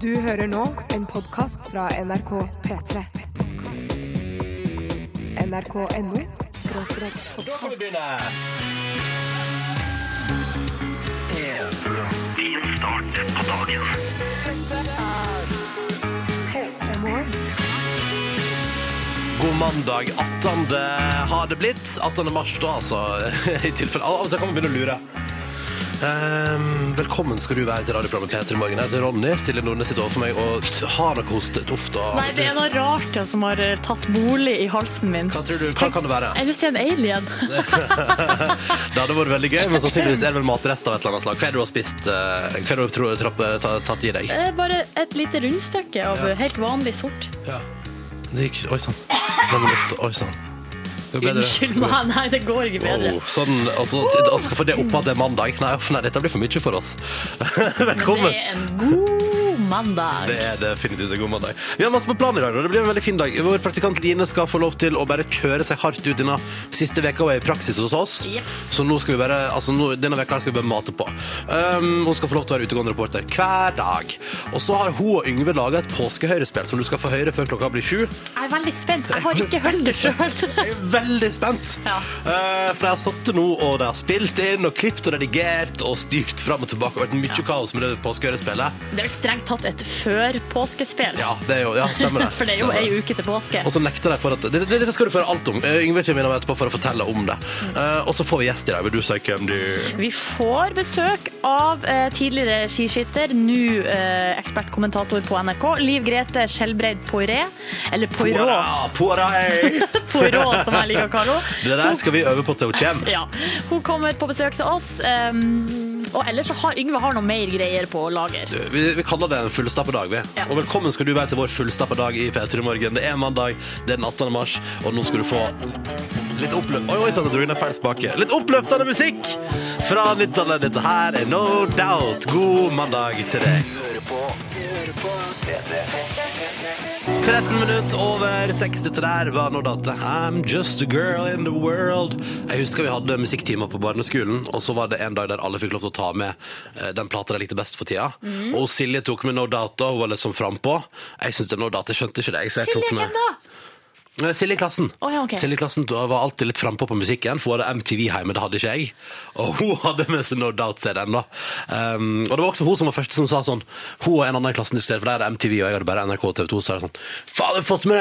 Du hører nå en podkast fra NRK P3. NRK.no Da kan vi begynne. P3 Morgen. God mandag 18. har det blitt. 18. mars, da, altså. I tilfelle Av og til kan man begynne å lure. Ehm, velkommen skal du være til radioprogrammet P3 Morgen. Jeg heter Ronny. Silje Nordnes sitter overfor meg og t- har noe hostetuft. og- Nei, det er noe rart ja, som har eh, tatt bolig i halsen min. Hva tror du, hva kan det være? Jeg vil si en alien. Det hadde vært veldig gøy, men sannsynligvis er det vel matrest av et eller annet slag. Hva er det du har spist? eh, Hva er det du tror, du ta, tatt i deg? Bare et lite rundstykke av Ja. helt vanlig sort. Ja. Det gikk Oi sann. Det var luft. Oi sann. Unnskyld meg, nei, det går ikke bedre. Oh, sånn, altså, altså, for det oppå at det er mandag. Nei, nei, dette blir for mye for oss. Velkommen. Det er en god mandag. Det er definitivt en god mandag. Vi har masse på planen i dag, og det blir en veldig fin dag. Vår praktikant Line skal få lov til å bare kjøre seg hardt ut denne siste veka hun er i praksis hos oss. Jeps. Så nå skal vi bare, altså nå, denne veka skal vi bare mate på. Um, hun skal få lov til å være utegående reporter hver dag. Og så har hun og Yngve laga et påskehøyrespill som du skal få høre før klokka blir sju. Jeg er veldig spent. Jeg har ikke hørt det sjøl. Jeg er veldig spent. Ja. Uh, for jeg har sittet nå og de har spilt inn og klippet og redigert og styrt fram og tilbake. Det har vært mye kaos med det påskehørespillet. Det er vel strengt tatt et før-påskespill. Ja, det er jo, ja, stemmer det. For det er jo ei uke til påske. Og så nekter de for at det, det, Dette skal du få høre alt om. Uh, Yngve kommer innom etterpå for å fortelle om det. Eh, og så får vi gjest i dag. Vil du si hvem du Vi får besøk av uh, tidligere skiskytter, nå uh, ekspertkommentator på NRK, Liv Grete Skjelbreid Poiré. Eller Poirot. Poirot! Poirot, som jeg liker å kalle henne. Det der skal vi øve på til hun kommer. Ja, hun kommer på besøk til oss. Um, og ellers så har Yngve har noe mer greier på lager. Du, Vi, vi kaller det en fullstappa dag. Vi. Ja. Og velkommen skal du være til vår fullstappa dag i P3 Morgen. Det er mandag, det er den 18. mars, og nå skal du få litt oppløft... Oi, oi, sann, jeg dro inn en feil spake. Litt oppløftende musikk fra 90-tallet. Dette her er No Doubt. God mandag til deg. 13 minutter over 60 til der var nå Doubt. I'm just a girl in the world. Jeg husker vi hadde musikktimer på barneskolen, og så var det en dag der alle fikk lov til å ta med eh, den plata de likte best for tida. Og Silje tok med No Doubt, og hun var liksom frampå. Jeg synes det er No Doubt, jeg skjønte ikke det. Så jeg Silje, tok med... hvem da? Eh, Silje klassen. Oh, ja, ok. Silje Klassen var alltid litt frampå på musikken, for hun hadde MTV hjemme, det hadde ikke jeg. Og hun hadde med seg No Doubt-CD-en, da. Um, og det var også hun som var første som sa sånn Hun og en annen i klassen diskuterte, for der er MTV, og jeg hadde bare NRK og TV 2, så sånn har fått med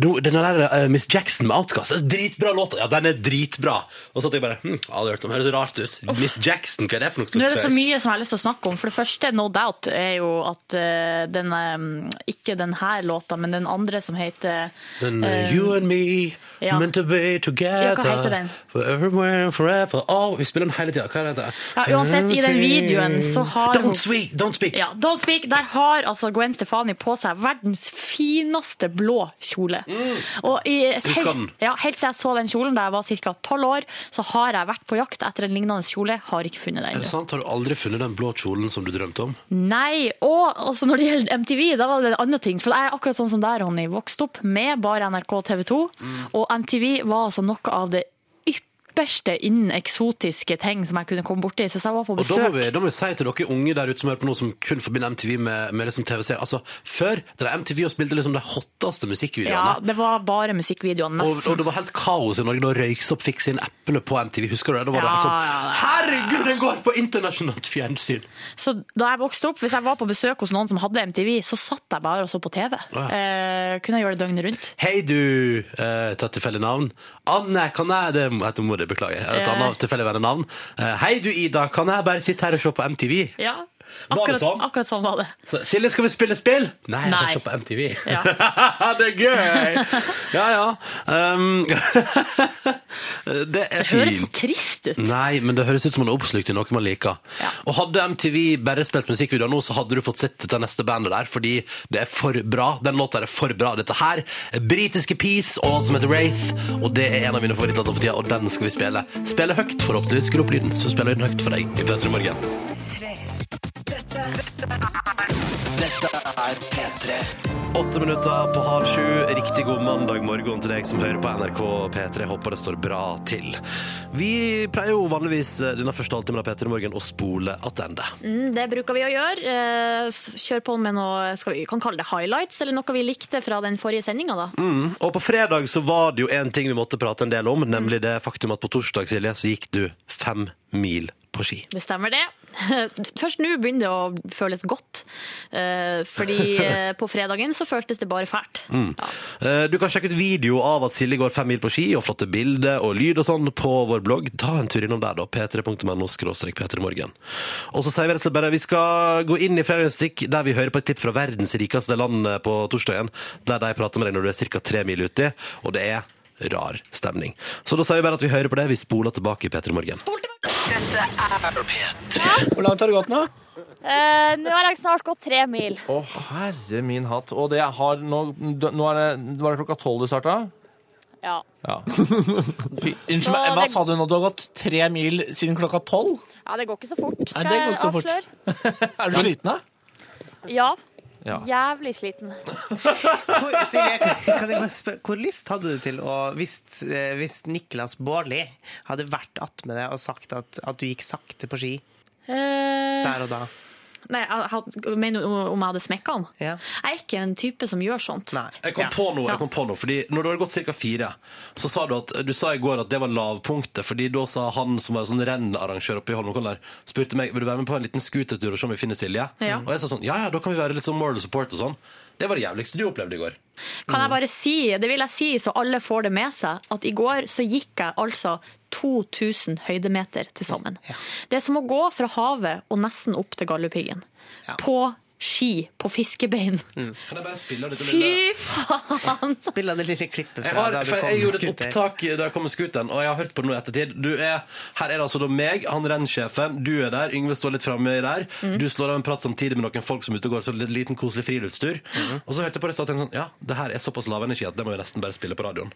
deg den der uh, Miss Jackson med Outcast. Dritbra låt. Ja, den er dritbra. Og så satt jeg bare Hm, aldri hørt om. Høres rart ut. Miss Jackson, hva er det for noe Nå er det så mye som jeg har lyst til å snakke om. For det første, No Doubt, er jo at uh, den um, Ikke den her låta, men den andre som heter den, uh, you and me, ja. meant to be together Ja, hva heter den? Forever and forever oh, Vi spiller den hele tida. Hva heter det? Ja, uansett, i den videoen så har Don't speak! Don't speak. ja, Don't Speak, Der har altså Gwen Stefani på seg verdens fineste blå kjole. Og i, helt, ja, helt siden jeg så den kjolen da jeg var ca. tolv år, så har jeg vært på jakt etter en lignende kjole. Har ikke funnet den Er det sant? Har du aldri funnet den blå kjolen som du drømte om? Nei, og også når det gjelder MTV, da var det en annen ting. For jeg er akkurat sånn som der, Ronny, vokste opp med bare NRK og TV 2. Og MTV var altså noe av det ypperste innen eksotiske ting som jeg kunne komme borti. Så jeg var på Og da må, besøk vi, da må vi si til dere unge der ute som hører på noe som kun forbinder MTV med, med liksom TV-serier. Altså, før det var MTV og spilte liksom de hotteste Ja, det var bare musikkvideoene, Og, nesten. og det var helt kaos i Norge da Røyksopp fikk sin eple på MTV. Husker du det? Da var det Ja, helt sånn. Herregud, den går på internasjonalt fjernsyn! Så da jeg vokste opp, hvis jeg var på besøk hos noen som hadde MTV, så satt jeg bare og så på TV. ja. Eh, kunne jeg gjøre det døgnet rundt. Hei, du eh, tatt tilfeldig navn. Anne, kan jeg Det heter mor di, beklager. Et annet tilfeldig vennenavn. Eh, Hei, du Ida, kan jeg bare sitte her og se på MTV? Ja, Var det akkurat sånn? Akkurat sånn var det. Så, Silje, skal vi spille spill? Nei, jeg skal se på MTV. Ja. det er gøy! Ja, ja. Um, det er Det høres så trist ut. Nei, men det høres ut som man er oppslukt i noe man liker. Ja. Og hadde MTV bare spilt musikkvideoer nå, så hadde du fått sett dette neste bandet der, fordi det er for bra. Den låta er for bra. Dette her er britiske Peace og alt som heter Wraith, og det er en av mine favorittlåter for tida, og den skal vi spille. Spille høyt, forhåpentligvis. Skru opp lyden, så spiller vi den høyt for deg i P3 Morgen. Tre. Dette, dette er Åtte minutter på halv sju. Riktig god mandag morgen til deg som hører på NRK P3. Håper det står bra til. Vi pleier jo vanligvis eh, denne første halvtimen av P3 Morgen å spole attende. Mm, det bruker vi å gjøre. Eh, Kjør på med noe skal vi kan kalle det highlights, eller noe vi likte fra den forrige sendinga. da. Mm. Og på fredag så var det jo en ting vi måtte prate en del om, nemlig det faktum at på torsdag Silje, så gikk du fem mil på ski. Det stemmer det. Først nå begynner det å føles godt. Eh, fordi eh, på fredagen så føltes det bare fælt. Ja. Eh, Du kan sjekke ut video av at Silje går fem mil på ski, og flotte bilder og lyd og sånn på vår blogg. Ta en tur innom der, da. p3.no p3morgen. Og så sier vi rett og slett bare vi skal gå inn i fredagens stikk der vi hører på et klipp fra verdens rikeste land på torsdagen, der de prater med deg når du er ca. tre mil uti, og det er rar stemning. Så da sier vi bare at vi hører på det. Vi spoler tilbake i P3 Morgen. Hvor langt har det gått nå? Eh, nå har jeg snart gått tre mil. Å, herre min hatt. Og det har nå, nå er det, Var det klokka tolv du starta? Ja. Ja. Fy, unnskyld meg, hva det- sa du nå? Du har gått tre mil siden klokka tolv? ja, det går ikke så fort, skal Nei, det går ikke så jeg fort. avsløre. Er du sliten, da? Ja. Ja. Jævlig sliten. Hvor, Silje, kan jeg bare spørre, hvor lyst hadde du til å Hvis, eh, hvis Niklas Baarli hadde vært attmed deg og sagt at, at du gikk sakte på ski Eh, der og da? Nei, jeg mener om jeg hadde smekka han? Ja. Jeg er ikke en type som gjør sånt. Nei. Jeg kom Ja. på noe, jeg kom på noe, fordi når du hadde gått ca. fire, så sa du at du sa i går at det var lavpunktet, fordi da sa han som var sånn rennarrangør oppe i Holmenkollen der, spurte meg vil du være med på en liten scootertur og se om vi finner Silje. Ja. Og jeg sa sånn, ja ja, da kan vi være litt sånn moral support og sånn. Det var det jævligste du opplevde i går. Kan jeg bare si, det vil jeg si så alle får det med seg, at i går så gikk jeg altså 2000 høydemeter til sammen. Det er som å gå fra havet og nesten opp til Galdhøpiggen. Ja. På ski, på fiskebein. Jeg lille... Fy faen! Spilla det lille klippet Jeg, fra har, da du kom jeg gjorde et opptak da jeg kom med scooteren, og jeg har hørt på det nå i ettertid. Du er, her er det altså da meg, han rennsjefen, du er der, Yngve står litt framme der. Du slår av en prat samtidig med noen folk som er ute og går så litt liten koselig friluftstur. Og så hørte jeg på det og tenkte sånn, ja, det her er såpass lav energi at det må vi nesten bare spille på radioen.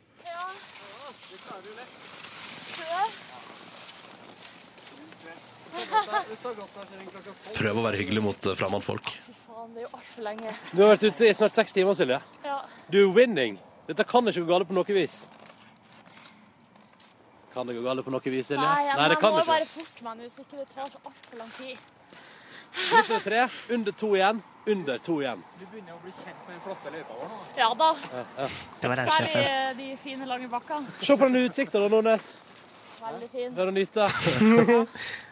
Prøve å være hyggelig mot uh, fremmedfolk. Faen, det er jo altfor lenge. Du har vært ute i snart seks timer, Silje. Ja. Du er winning. Dette kan ikke gå galt på noe vis. Kan det gå galt på noe vis, Silje? Nei, det kan det ikke. fort meg nå, så ikke det tar så altfor lang tid. Litt over tre, under to igjen. Under to igjen. Du begynner å bli kjent med den flotte løypa vår nå. Ja da, Det var Særlig de fine, lange bakkene. Se på den utsikta, da, Nordnes. Veldig fin. Det er å nyte.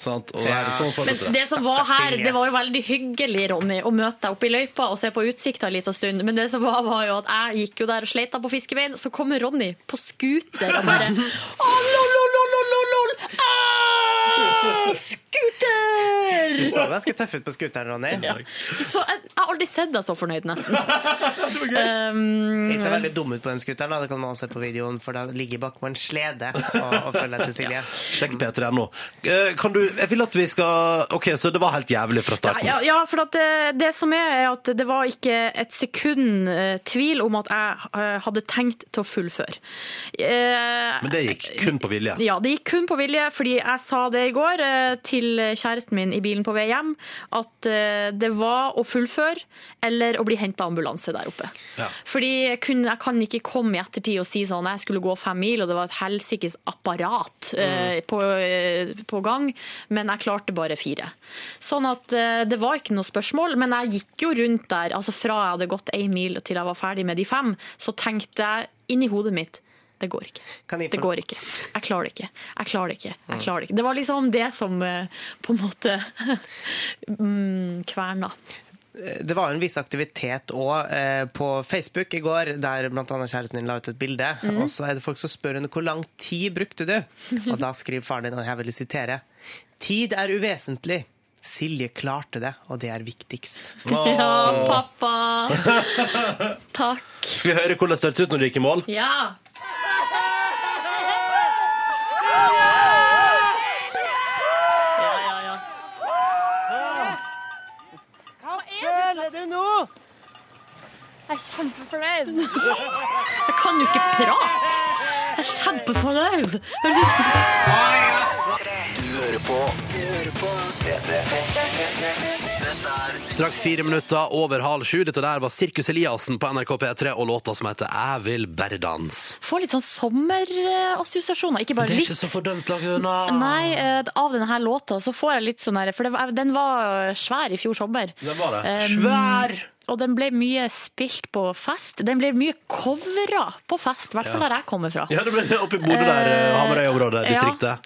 Sant? Og Ja. sånn Men det. det som var her, det var jo veldig hyggelig, Ronny, å møte deg oppe i løypa og se på utsikta en liten stund. Men det som var, var jo at jeg gikk jo der og sleita på fiskebein, så kommer Ronny på scooter og bare. Ah, scooter! Du så ganske tøff ut på scooteren, Ronny. Så jeg, jeg har aldri sett deg så fornøyd, nesten. Um, Jeg ser veldig dum ut på den scooteren, det kan man også se på videoen, for da ligger bak på en slede og, og følger etter Silje. Sjekk p3.no. Eh, Kan du Jeg vil at vi skal OK, så det var helt jævlig fra starten. ja, ja, for at det, det som er, er at det var ikke et sekund uh, tvil om at jeg uh, hadde tenkt til å fullføre. Uh, Men det gikk kun på vilje. ja, det gikk kun på vilje, fordi jeg sa det i går eh, til kjæresten min i bilen på vei hjem, at eh, det var å fullføre eller å bli henta ambulanse der oppe. Ja. Fordi jeg, kunne, jeg kan ikke komme i ettertid og si sånn jeg skulle gå fem mil, og det var et helsikes apparat eh, på, eh, på gang, men jeg klarte bare fire. Sånn at eh, det var ikke noe spørsmål, men jeg gikk jo rundt der, altså fra jeg hadde gått én mil til jeg var ferdig med de fem, så tenkte jeg inni hodet mitt det går ikke. Kan Det går ikke. Jeg klarer det ikke. Jeg klarer det ikke. Jeg klarer det ikke. Det var liksom det som eh, på en måte mm, kverna. Det var en viss aktivitet òg eh, på Facebook i går, der bl.a. kjæresten din la ut et bilde. Og så er det folk som spør henne hvor lang tid brukte du? Og da skriver faren din, og jeg vil sitere, tid er uvesentlig. Silje klarte det, og det er viktigst. Ja, pappa! Takk. Skal vi høre hvordan det hørtes ut når du gikk i mål? Ja. Ja, ja, ja. Føler du nå? Jeg er kjempefornøyd. Jeg kan jo ikke prate. Jeg er kjempefornøyd. Ut som- Straks fire minutter over halv sju. Dette der var Sirkus Eliassen på NRK P3 og låta som heter Jeg vil bare dans. Får litt sånn sommerassosiasjoner, ikke bare Det er litt. ikke så fordømt unna. Nei, eh, av denne her låta så får jeg litt sånn her, for det var, den var svær i fjor sommer. Den var det. Um, Svær! Og den ble mye spilt på fest. Den ble mye covra på fest, i hvert fall der jeg kommer fra. Ja, det ble oppe i Bodø der, eh, Hamarøy-området, ja.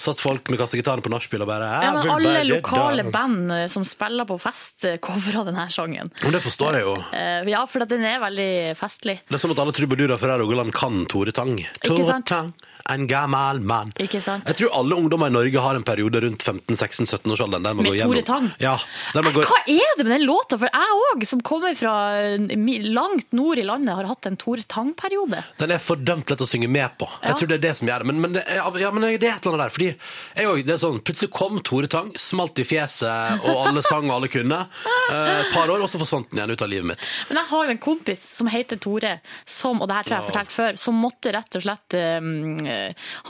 Satt folk med kassegitarene på nachspiel og bare Ja, men alle lokale dans». band eh, som spiller på fest, eh, covra denne sangen. Men det forstår jeg jo. Eh, Ja, for den er veldig festlig. Det er som at alle trubadurer fra Rogaland kan Tore Tang. Tore sant? Tang, en gammel mann. Ikke sant? Jeg tror alle ungdommer i Norge har en periode rundt 15-16-17-årsalderen der man Med går gjennom. Tore Tang? Ja, man går... Hva er det med den låta? For jeg òg, som kommer fra eh, langt nord i landet, har hatt en Tore Tang-periode. Den er fordømt lett å synge med på. Jeg tror det er det som gjør det. Men, men, det, er, ja, men det er et eller annet der. Fordi jeg også, det er sånn, Plutselig kom Tore Tang, smalt i fjeset, og alle sang og alle kunne. Eh, Et par år, og så forsvant den igjen ut av livet mitt. Men jeg har jo en kompis som heter Tore, som, og det her tror jeg jeg har fortalt før, som måtte rett og slett eh,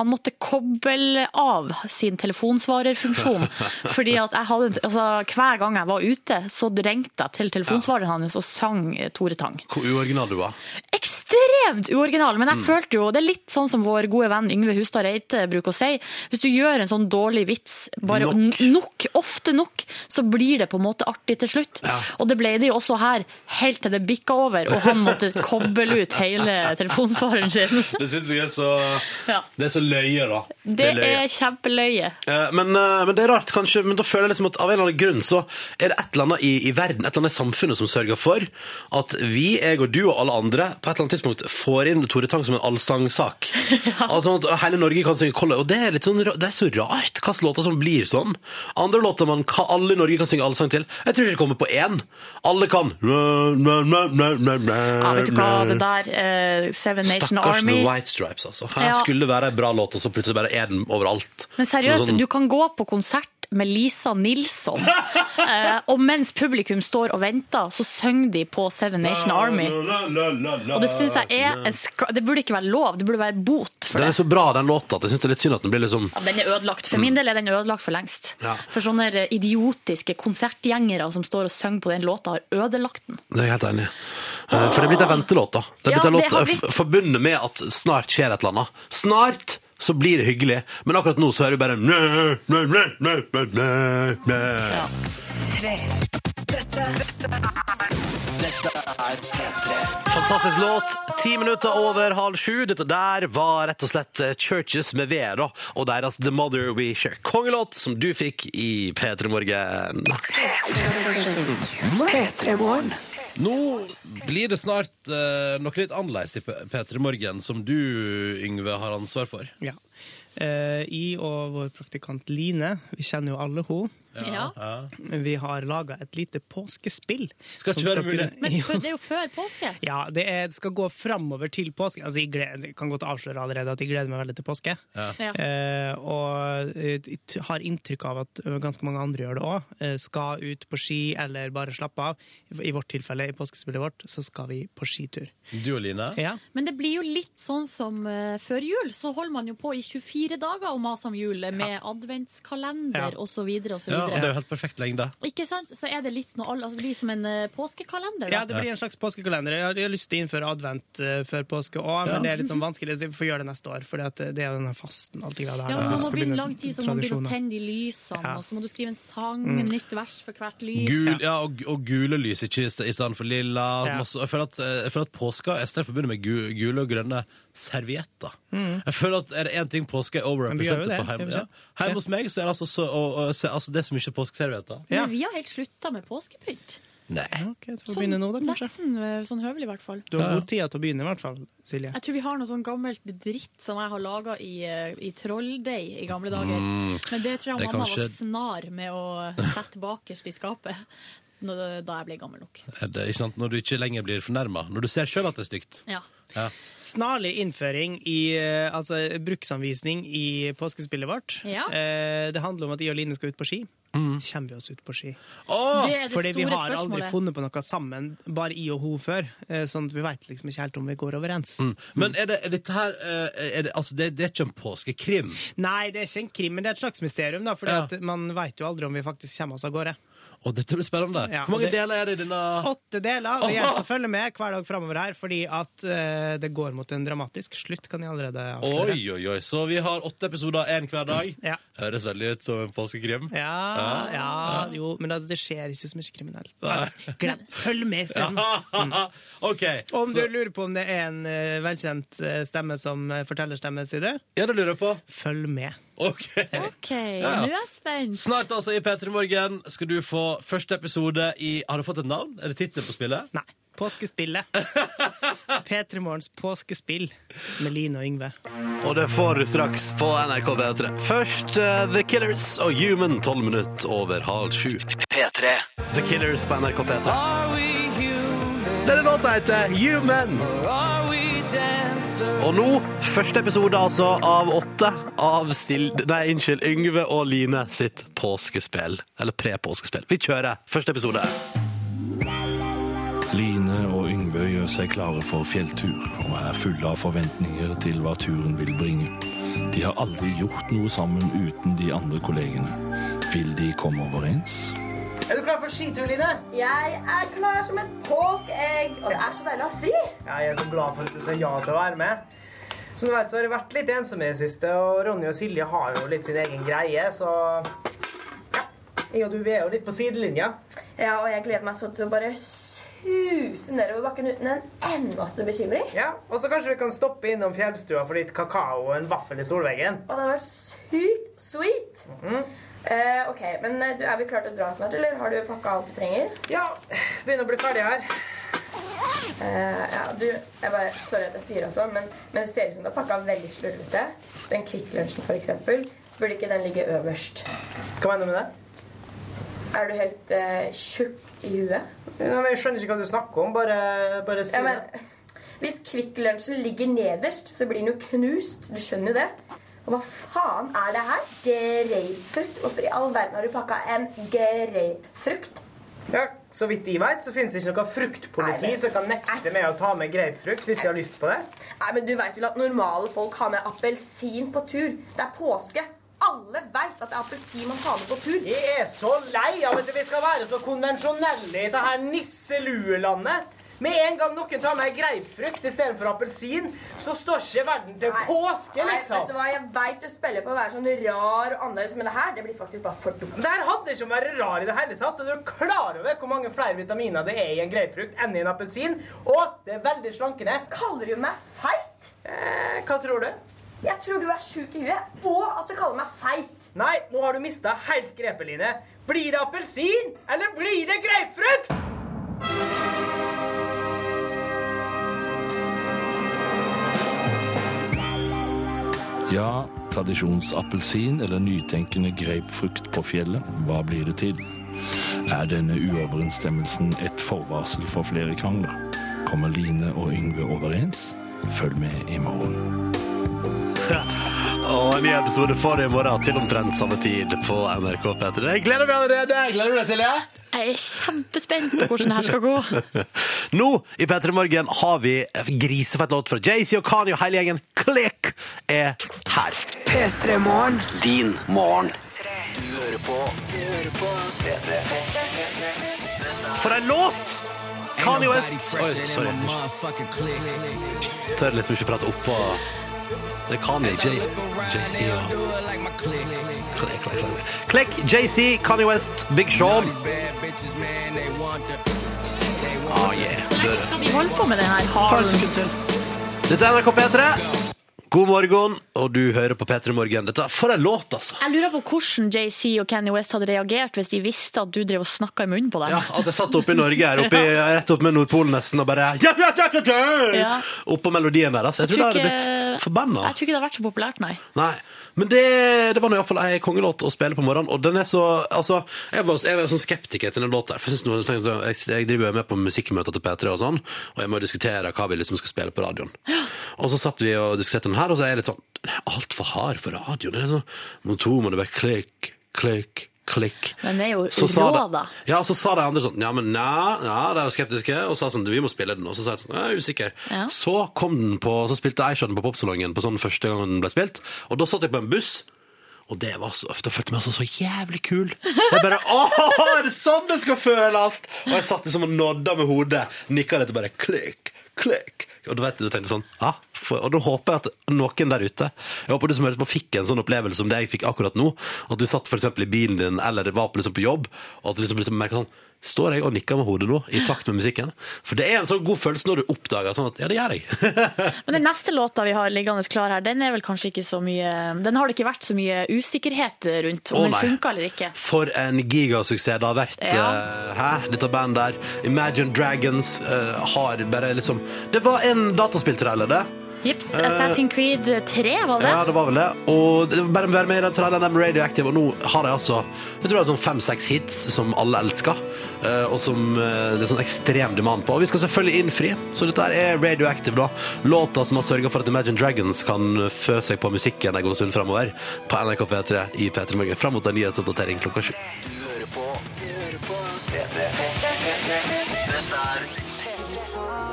Han måtte koble av sin telefonsvarerfunksjon. fordi at jeg hadde, altså Hver gang jeg var ute, så ringte jeg til telefonsvareren hans og sang eh, Tore Tang. Hvor uoriginal du var. Ekstremt uoriginal, men Mm. jeg følte jo Det er litt sånn som vår gode venn Yngve Hustad Reite bruker å si. Hvis du gjør en sånn dårlig vits bare Nok. nok, ofte nok, så blir det på en måte artig til slutt. Ja. Og det ble det jo også her, helt til det bikka over, og han måtte koble ut hele telefonsvareren sin. Det syns jeg er så Ja. Det er så løye, da. Det løye. er kjempeløye. Eh, Men, eh, men det er rart, kanskje. Men da føler jeg liksom at av en eller annen grunn så er det et eller annet i, i verden, et eller annet i samfunnet som sørger for at vi, jeg og du og alle andre på et eller annet tidspunkt får inn Tore Tang som en allsangsak. Altså at hele Norge kan synge Kolle. Og det er, litt sånn, det er så rart hvilke låter som blir sånn. Andre låter man kan, alle i Norge kan synge allsang til. Jeg tror ikke det kommer på én. Alle kan Ja, vet du hva, det der, uh, Seven Nation Stakkars Army The White Stripes, altså. Her Ja. skulle det være en bra låt, og så plutselig bare er den overalt. Men seriøst, sånn- du kan gå på konsert med Lisa Nilsson, eh, og mens publikum står og venter, så synger de på Seven Nation Army. Og det synes jeg er en sk Det burde ikke være lov, det burde være bot for Den er det. så bra, den låta, at jeg syns det er litt synd at den blir liksom Ja, den er ødelagt. For min del er den ødelagt for lengst. Ja. For sånne idiotiske konsertgjengere som står og synger på den låta, har ødelagt den. Det er jeg helt enig i. Eh, For det er blitt en ventelåt, da. Det er blitt Ja, en låt eh, blitt. forbundet med at snart skjer et eller annet. Snart så blir det hyggelig, men akkurat nå så er det bare nø, nø, nø, nø, nø, nø. Ja. Fantastisk låt. Ti minutter over halv sju. Dette der var rett og slett eh, Churches med ved, da. Og deres The Mother We Share. Kongelåt som du fikk i P3 Morgen. P3 Morgen. Nå blir det snart eh, noe litt annerledes i P- P3 Morgen, som du, Yngve, har ansvar for. Ja. Eh, I og vår praktikant Line, vi kjenner jo alle henne, Ja. vi har laga et lite påskespill. Skal ikke være mulig. Men det er jo før påske. Ja, det, er, det skal gå framover til påske. Altså, jeg, gleder, jeg kan godt avsløre allerede at jeg gleder meg veldig til påske. Ja. Eh, og eh, jeg har inntrykk av at eh, ganske mange andre gjør det òg. Eh, skal ut på ski eller bare slappe av. I, vårt tilfelle, i påskespillet vårt, så skal vi på skitur. Du og Line? Ja, Men det blir jo litt sånn som uh, før jul. Så holder man jo på i 24 dager og maser om jul med adventskalender Ja. så videre og så Ja, og det er jo helt perfekt lengde. Ikke sant? Så er det litt noe altså, Det blir som en eh, påskekalender. Da. Ja, det blir en slags påskekalender. Jeg har, jeg har lyst til å innføre advent eh, før påske òg, men det er litt sånn vanskelig, så vi får gjøre det neste år. For det er jo denne fasten. Alt det der, Ja, Man må begynne lang tid, så må man begynne å tenne de lysene, Ja. og så må du skrive en sang, nytt vers for hvert lys. Gul, ja, og, og gule lys ikke i st- i stedet for lilla. Ja. Masse, jeg, føler at, eh, jeg føler at påska er sterkt forbundet med gu, gule og grønne servietter. Jeg føler at Er det én ting påske er Mm. Overrepresented på hjemme ja. Hjemme hos meg så er det altså, så, og, og, se, altså, det er så mye påskeservietter. Ja. Men vi har helt slutta med påskepynt. Nei. Okay, så får vi nå, da, nesten eh, sånn høvelig, i hvert fall. Du har god tid til å begynne, i hvert fall, Silje. Jeg tror vi har noe sånn gammelt dritt som jeg har laga i, eh, i trolldeig i gamle dager. Men det tror jeg Mm. Det mamma kanskje- var snar med å sette bakerst i skapet når- da jeg ble gammel nok. Er det, ikke sant? Når du ikke lenger blir fornærma. Når du ser sjøl at det er stygt. Ja. Ja. Snarlig innføring i eh, altså bruksanvisning i påskespillet vårt. Ja. Eh, Det handler om at jeg og Line skal ut på ski. Kommer vi oss ut på ski? Oh! Det er det Fordi vi har har aldri funnet på noe sammen, bare jeg og hun før. eh, Sånn at vi veit liksom ikke helt om vi går overens. Mm. Men er, det, er dette her eh, er det, altså, det, det er ikke en påskekrim? Nei, det er ikke en krim, men det er et slags mysterium, da, for Ja. man veit jo aldri om vi faktisk kommer oss av gårde. Og dette blir spennende. Ja, Hvor mange det- deler er det i denne Åtte deler, og jeg følger med hver dag framover her, fordi at uh, det går mot en dramatisk slutt, kan jeg allerede avsløre. Oi, oi, oi. Så vi har åtte episoder, én hver dag. Ja. Høres veldig ut som en påskekrim. Ja, ja, jo, men altså, det skjer ikke så mye kriminelt. Glem. Følg med isteden. OK. Om så, du lurer på om det er en uh, velkjent eh, stemme som forteller fortellerstemme, sier du, ja, det lurer jeg på. følg med. OK. OK, Ja. nå er jeg spent. Snart altså i P3 Morgen skal du få første episode i Har du fått et navn? Er det tittelen på spillet? Nei. Påskespillet. P3 Morgens påskespill med Line og Yngve. Og det får du straks på NRK P3. Først uh, The Killers og Human, tolv minutter over halv sju. P3. The Killers på NRK P3. Denne låta heter Human. Og nå, første episode altså av åtte av Stil... Nei, unnskyld, Yngve og Line sitt påskespill. Eller pre-påskespill. Vi kjører første episode. Line og Yngve gjør seg klare for fjelltur og er fulle av forventninger til hva turen vil bringe. De har aldri gjort noe sammen uten de andre kollegene. Vil de komme overens? Er du klar for skitur, Line? Jeg er klar som et påskeegg, og det er så deilig å ha fri. Ja, jeg er så glad for at du sa ja til å være med. Som du vet, så har jeg vært litt ensom i det siste, og Ronny og Silje har jo litt sin egen greie, så ja. Jeg og du vi er jo litt på sidelinja. Ja, og jeg gleder meg sånn til å bare suse nedover bakken uten en eneste bekymring. Ja, Og så kanskje vi kan stoppe innom fjellstua for litt kakao og en vaffel i solveggen. Og det hadde vært sykt sweet. Eh, ok, men eh, du, Er vi klare til å dra snart, eller har du pakka alt du trenger? Ja, begynner å bli ferdig her. Eh, ja, du, jeg bare, Sorry at jeg sier det men, men det ser ut som du har pakka veldig slurvete. Den Kvikk Lunsjen, eksempel. Burde ikke den ligge øverst? Hva mener du med det? Er du helt eh, tjukk i huet? Ja, jeg skjønner ikke hva du snakker om. Bare, bare si Ja, det. men Hvis Kvikk Lunsjen ligger nederst, så blir den jo knust. Du skjønner jo det. Og hva faen er det her? Grapefrukt? Hvorfor i all verden har du pakka en grapefrukt? Ja, Så vidt jeg vet, så finnes det ikke noe fruktpoliti som kan nekte med å ta med grapefrukt hvis de har lyst på det. Nei, men Du vet vel at normale folk har med appelsin på tur? Det er påske. Alle veit at det er appelsin man tar med på tur. Jeg er så lei av at vi skal være så konvensjonelle i dette nisseluelandet. Med en gang noen tar med grapefrukt istedenfor appelsin, så står ikke verden til Nei, påske, Nei, liksom. vet du hva, Jeg veit du spiller på å være sånn rar og annerledes, men det her det blir faktisk bare for dumt. Det her hadde ikke å være rar i det hele tatt. og Du er klar over hvor mange flere vitaminer det er i en grapefrukt enn i en appelsin. Og det er veldig slankende. Kaller du meg feit? Eh, hva tror du? Jeg tror du er sjuk i huet, og at du kaller meg feit. Nei, nå har du mista helt grepet, Line. Blir det appelsin, eller blir det grapefrukt? Ja, tradisjonsappelsin eller nytenkende grapefrukt på fjellet, hva blir det til? Er denne uoverensstemmelsen et forvarsel for flere krangler? Kommer Line og Yngve overens? Følg med i morgen. Og en ny episode får du i morgen til omtrent samme tid på NRK P3. Jeg gleder meg allerede! Gleder du deg, Silje? Jeg er kjempespent på hvordan det her skal gå. Nå i P3 Morgen har vi grisefett låt fra Jay-Z og Kanye og hele gjengen. Klikk er her. P3 Morgen. Din morgen. Du hører på. Du hører på. P3. For en låt! Kanye West Oi, sorry. Tør liksom ikke prate oppå Det er Kanye, J- JC og Klekk, klekk, klekk. Klekk, JC, Kanye West, Big Sean. Ah, yeah. Skal vi holde på med den her halen? Dette er NRK P3. God morgen, og du hører på P3 Morgen. Dette For en låt, altså! Jeg lurer på hvordan JC og Kanye West hadde reagert hvis de visste at du drev og snakka i munnen på dem. Ja, At jeg satt oppe i Norge, her, oppe i, rett opp med Nordpolen nesten, og bare ja, ja, ja, ja, ja. Oppå melodien der. Altså. Jeg, tror det hadde blitt forbanna. Jeg tror ikke det hadde vært så populært, nei. Nei. Men det, det var nå iallfall ei kongelåt å spille på morgenen, og den er så Altså, jeg var, jeg var sånn skeptiker til den låta. For jeg, noen, sånn- jeg, jeg driver jo med på musikkmøter til P3 og sånn, og jeg må diskutere hva vi liksom skal spille på radioen. Og så satt vi og diskuterte den her, og så er jeg litt sånn Den er altfor hard for radioen. Det er sånn Motor må det være klikk, klikk, klikk. Men det er jo Så rå, da. Ja, så sa de andre sånn Ja, men nei, ja, de var skeptiske, og sa sånn Vi må spille den. Og så sa jeg sånn Jeg er usikker. Ja. Så kom den på Så spilte jeg den på Popsalongen på sånn første gang den ble spilt, og da satt jeg på en buss. Og det var så, ofte, følte meg altså så jævlig kul. Jeg bare Åh, er det sånn det skal føles? Og jeg satt liksom og nodda med hodet, nikka litt og bare klikk, klikk. Og du vet, du tenkte sånn, ja, for, og da håper jeg at noen der ute Jeg håper du som hører på fikk en sånn opplevelse som det jeg fikk akkurat nå. At du satt eksempel i bilen din eller var på, liksom på jobb, og at du liksom, liksom merker sånn Står jeg og nikker med hodet nå, i takt med musikken? For det er en sånn god følelse når du oppdager sånn at ja, det gjør jeg. Men den neste låta vi har liggende klar her, den er vel kanskje ikke så mye Den har det ikke vært så mye usikkerhet rundt om Å, den funka eller ikke. For en gigasuksess det har vært. Ja. Uh, hæ? Dette bandet der. Imagine Dragons uh, har bare liksom Det var en dataspilltrailer, det. Jips, Assassin's Creed 3, var det? Ja, det var vel det. Og det var bare å være med i den traileren med Radioactive, og nå har de altså Jeg tror det er sånn fem-seks hits som alle elsker, eh, og som eh, det er sånn ekstrem demand på. Og vi skal selvfølgelig innfri, så dette er Radioactive, da. Låta som har sørga for at Imagine Dragons kan fø seg på musikken en god stund framover på NRK P3 i P3 Morgen fram mot en nyhetsoppdatering klokka sju. Du hører på, du hører på P3.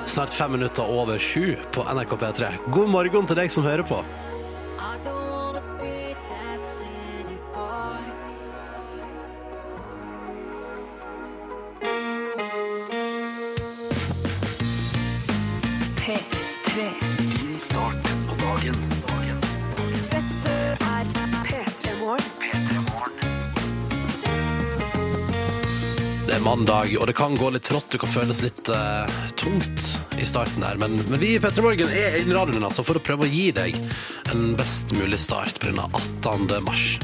Snart fem minutter over sju på NRK P3. God morgen til deg som hører på. Mandag, og det kan gå litt trått. Det kan føles litt eh, tungt i starten her. Men, men vi i P3 Morgen er inne i radioen altså, for å prøve å gi deg en best mulig start på denne 18. mars.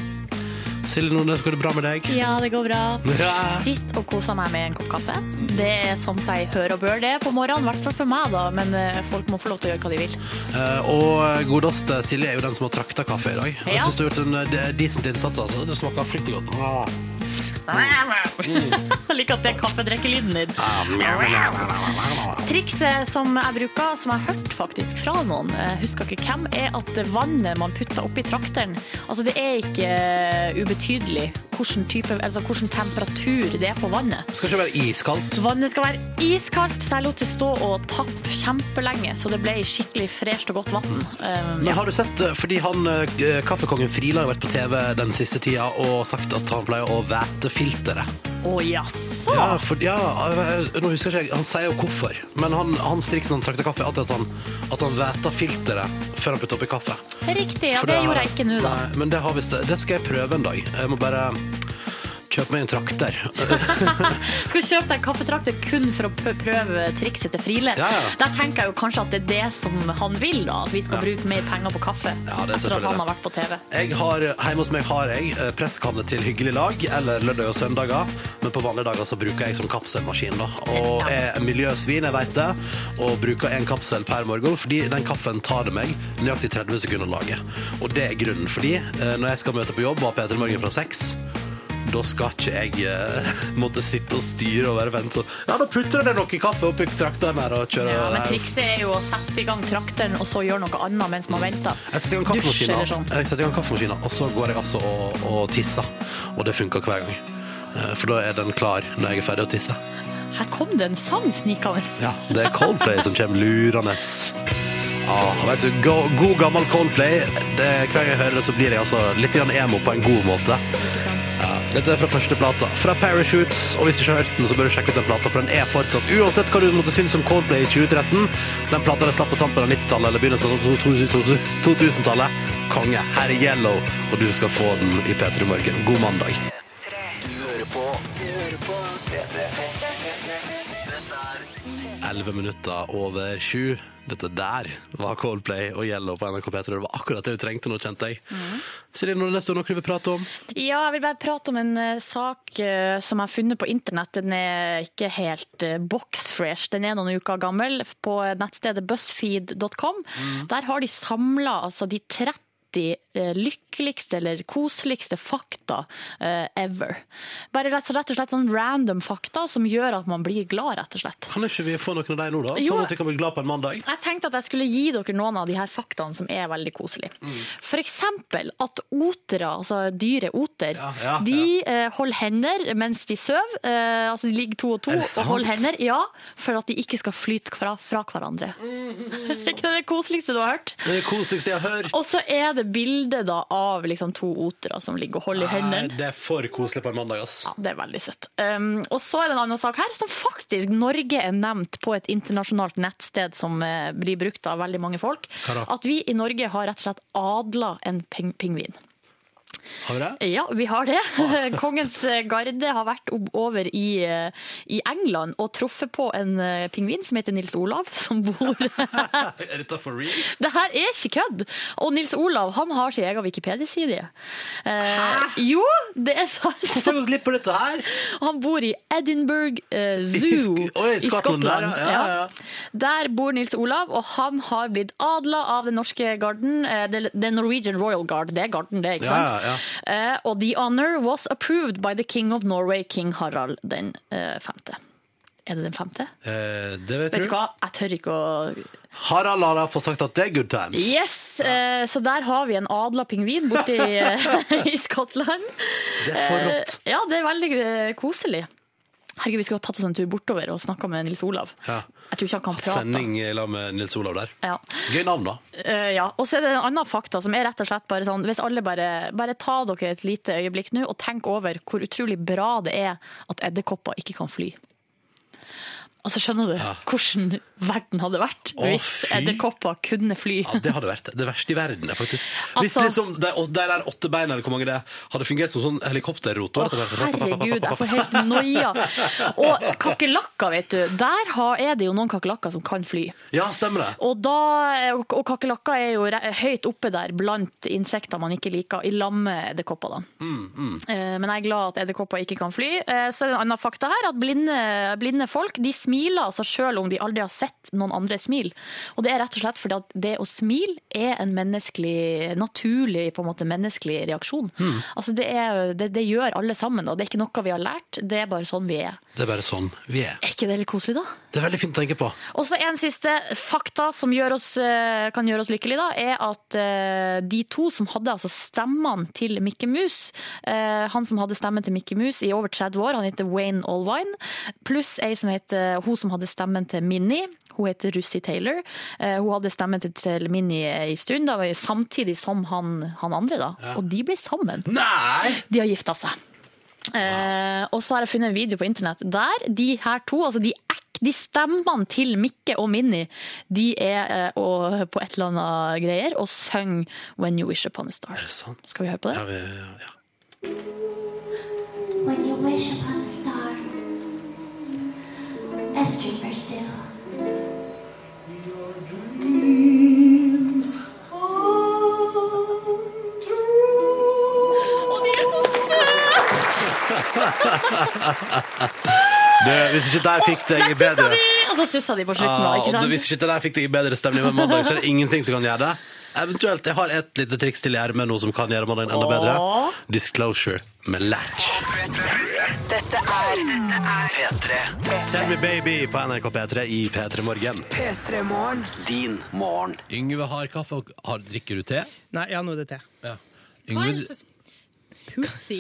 Silje Nordnes, går det bra med deg? Ja, det går bra. Ja. Sitt og koser meg med en kopp kaffe. Det er som seg hør og bør det på morgenen, i hvert fall for meg, da. Men eh, folk må få lov til å gjøre hva de vil. Eh, og godeste Silje er jo den som har trakta kaffe i dag. Jeg Ja. synes du har gjort en eh, decent innsats. Altså. Det smaker fryktelig godt. Ah. Jeg liker at det er kaffedrikkelyden din. Trikset som jeg bruker, som jeg har hørt faktisk fra noen, husker ikke hvem, er at vannet man putter oppi trakteren, altså det er ikke eh, ubetydelig hvilken, type, altså hvilken temperatur det er på vannet. Det skal ikke være iskaldt. Vannet skal være iskaldt, så jeg lot det stå og tappe kjempelenge, så det ble skikkelig fresht og godt vann. Um, ja. har du sett, eh, fordi han, eh, kaffekongen Frila har vært på TV den siste tida og sagt at han pleier å væte filteret. Å jaså? Ja, for, ja, nå husker jeg ikke, han sier jo hvorfor, men han, hans når han trakter kaffe, er alltid at han, at han væter filteret før han putter oppi kaffe. Riktig, ja, For det gjorde jeg ikke nå da. Nei, men det, har visst, det skal jeg prøve en dag. Jeg må bare kjøpe meg en trakter. Skal du kjøpe deg en kaffetrakter kun for å prøve trikset til Friele? Ja, ja. Der tenker jeg jo kanskje at det er det som han vil, da. At vi skal bruke mer penger på kaffe. Ja, det er etter at han har vært på TV. Jeg har, hjemme hos meg har jeg eh, presskanne til hyggelig lag, eller lørdag og søndager, men på vanlige dager så bruker jeg som kapselmaskin da. Og er miljøsvin, jeg vet det, og bruker en kapsel per morgen, fordi den kaffen tar det meg nøyaktig 30 sekunder å lage. Og det er grunnen, fordi eh, når jeg skal møte på jobb og ha Peter Morgen fra 6, da skal ikke jeg eh, måtte sitte og styre og være vent. Så, ja, da putter jeg noe kaffe oppi trakteren her og kjører. Ja, men trikset er jo å sette i gang trakteren og så gjøre noe annet mens man venter. Jeg setter i gang Dusj kaffemaskinen, sånn. jeg setter i gang kaffemaskinen, og så går jeg altså og, og tisser. Og det funker hver gang. Eh, For da er den klar når jeg er ferdig å tisse. Her kom det en sang snikende. Ja, det er Coldplay som kommer lurende. Ah, vet du, go, god gammel Coldplay. Det, hver gang jeg hører det, så blir jeg altså litt grann emo på en god måte. Ja, dette er fra første plata. Fra Parachutes. Og hvis du ikke har hørt den, så bør du sjekke ut den plata, for den er fortsatt Uansett hva du måtte synes om Coldplay i 2013, den plata der slapp på tampen av 90-tallet eller begynnelsen av 2000-tallet. Konge. Her er Yellow, og du skal få den i P3 Morgen. God mandag. Du hører på, du hører på P3. Dette er 11 minutter over sju. Dette der var Coldplay og Yellow på NRK P3. Det var akkurat det vi trengte nå, kjente jeg. Silje Nordnes, du har noe du vil prate om? Ja, jeg vil bare prate om en uh, sak uh, som jeg har funnet på internett. Den er ikke helt uh, boxfresh. Den er noen uker gammel. På nettstedet buzzfeed.com. Der har de samla altså, de 30 eh, lykkeligste eller koseligste fakta eh, ever. Bare rett og slett sånn random fakta som gjør at man blir glad, rett og slett. Kan ikke vi få noen av deg nå, da? Jo. Sånn at vi kan bli glad på en mandag? Jeg tenkte at jeg skulle gi dere noen av de her faktaene som er veldig koselige. For eksempel at otere, altså dyret oter, Ja, ja, de ja. holder hender mens de sover. Eh, altså de ligger to og to og holder hender. Ja, for at de ikke skal flyte fra, fra hverandre. ikke det det koseligste du har hørt? Det er det koseligste jeg har hørt. Og så er det bilde da av liksom to otere som ligger og holder i hendene. det er for koselig på en mandag, ass. Ja, det er veldig søtt. Um, og så er det en annen sak her, som faktisk Norge er nevnt på et internasjonalt nettsted som uh, blir brukt av veldig mange folk. At vi i Norge har rett og slett adla en ping pingvin. Har vi det? Ja, vi har det. Kongens garde har vært over i, eh, i England og truffet på en eh, pingvin som heter Nils Olav, som bor Er dette for reals? Det her er ikke kødd! Og Nils Olav han har sin egen Wikipedia-side. Eh, jo, det er sant! Hvorfor har vi gått glipp av dette her? Han bor i Edinburgh eh, I Zoo Sk- Oi, i Skottland, der, ja. Ja, ja. Der bor Nils Olav, og han har blitt adla av den norske garden. eh, The Norwegian Royal Guard. Det er garden, det, ikke sant? Ja, ja. Eh, og the honor was approved by the king of Norway, king Harald den uh, femte. Er det den femte? Eh, det vet, Vet du. hva, jeg tør ikke å Harald har fått sagt at det er good times. Yes! Eh, så der har vi en adla pingvin borte i, i Skottland. Det er for rått. Eh, ja, det er veldig eh, koselig. Herregud, vi skulle ha tatt oss en tur bortover og snakka med Nils Olav. Ja. Jeg tror ikke han kan prate. Sending i lag med Nils Olav der. Ja. Gøy navn, da. Uh, ja. Og så er det en annen fakta som er rett og slett bare sånn Hvis alle bare, bare tar dere et lite øyeblikk nå og tenk over hvor utrolig bra det er at edderkopper ikke kan fly. Altså Skjønner du hvordan verden hadde vært Å, hvis edderkopper kunne fly? Ja, Det hadde vært det verste i verden, det, faktisk. Hvis Altså- liksom de, de der åtte beina, eller hvor mange det er, hadde fungert som sånn helikopterrotor Å, herregud, jeg får helt noia. Og kakerlakker, vet du. Der er det jo noen kakerlakker som kan fly. Ja, stemmer det. Og, da, og og kakerlakker er jo høyt oppe der blant insekter man ikke liker, i lag med edderkopper. da. Eh, Men jeg er glad at edderkopper ikke kan fly. Eh, Så er det en annen fakta her, at blinde, blinde folk de smiler altså selv om de aldri har sett noen andre smil. Og det er rett og slett fordi at det å smile er en menneskelig, naturlig på en måte menneskelig reaksjon. Altså det, er, det, det gjør alle sammen, og det er ikke noe vi har lært, det er bare sånn vi er. Det er bare sånn vi er. Er ikke det litt koselig, da? Det er veldig fint å tenke på. Og så en siste fakta som oss, eh, kan gjøre oss lykkelige, da, er at eh, de to som hadde altså stemmene til Mikke Mus, eh, han som hadde stemmen til Mikke Mus i over 30 år, han heter Wayne Allwine, pluss ei som heter, hun som hadde stemmen til Minnie, hun heter Russi Taylor. Eh, hun hadde stemmen til, Minnie i stund, da, samtidig som han, han andre. da. Og de ble sammen. Nei! De har gifta seg. Eh, og så har jeg funnet en video på internett der de her to, altså de, de stemmene til Mikke og Minni, de er eh, og, på et eller annet greier og synger 'When You Wish Upon a Star'. Er det sant? Skal vi høre på det? Ja, vi, ja. When you wish upon a as dreamers do. Du, hvis ikke der fikk deg Der bedre! Og så sussa de på slutten, da. Ah, ikke og? Hvis ikke der fikk deg bedre stemning med mandag, så er det ingenting som kan gjøre det. Eventuelt, jeg har et lite triks til i ermet nå som kan gjøre mandagen enda bedre. Åh. Disclosure med latch. Dette er P3. Tell me baby på NRK P3 i P3 Morgen. P3 Morgen. Din morgen. Yngve har kaffe og har, drikker du te? Nei, ja, nå er det te. Ja. Hva er det så pussy?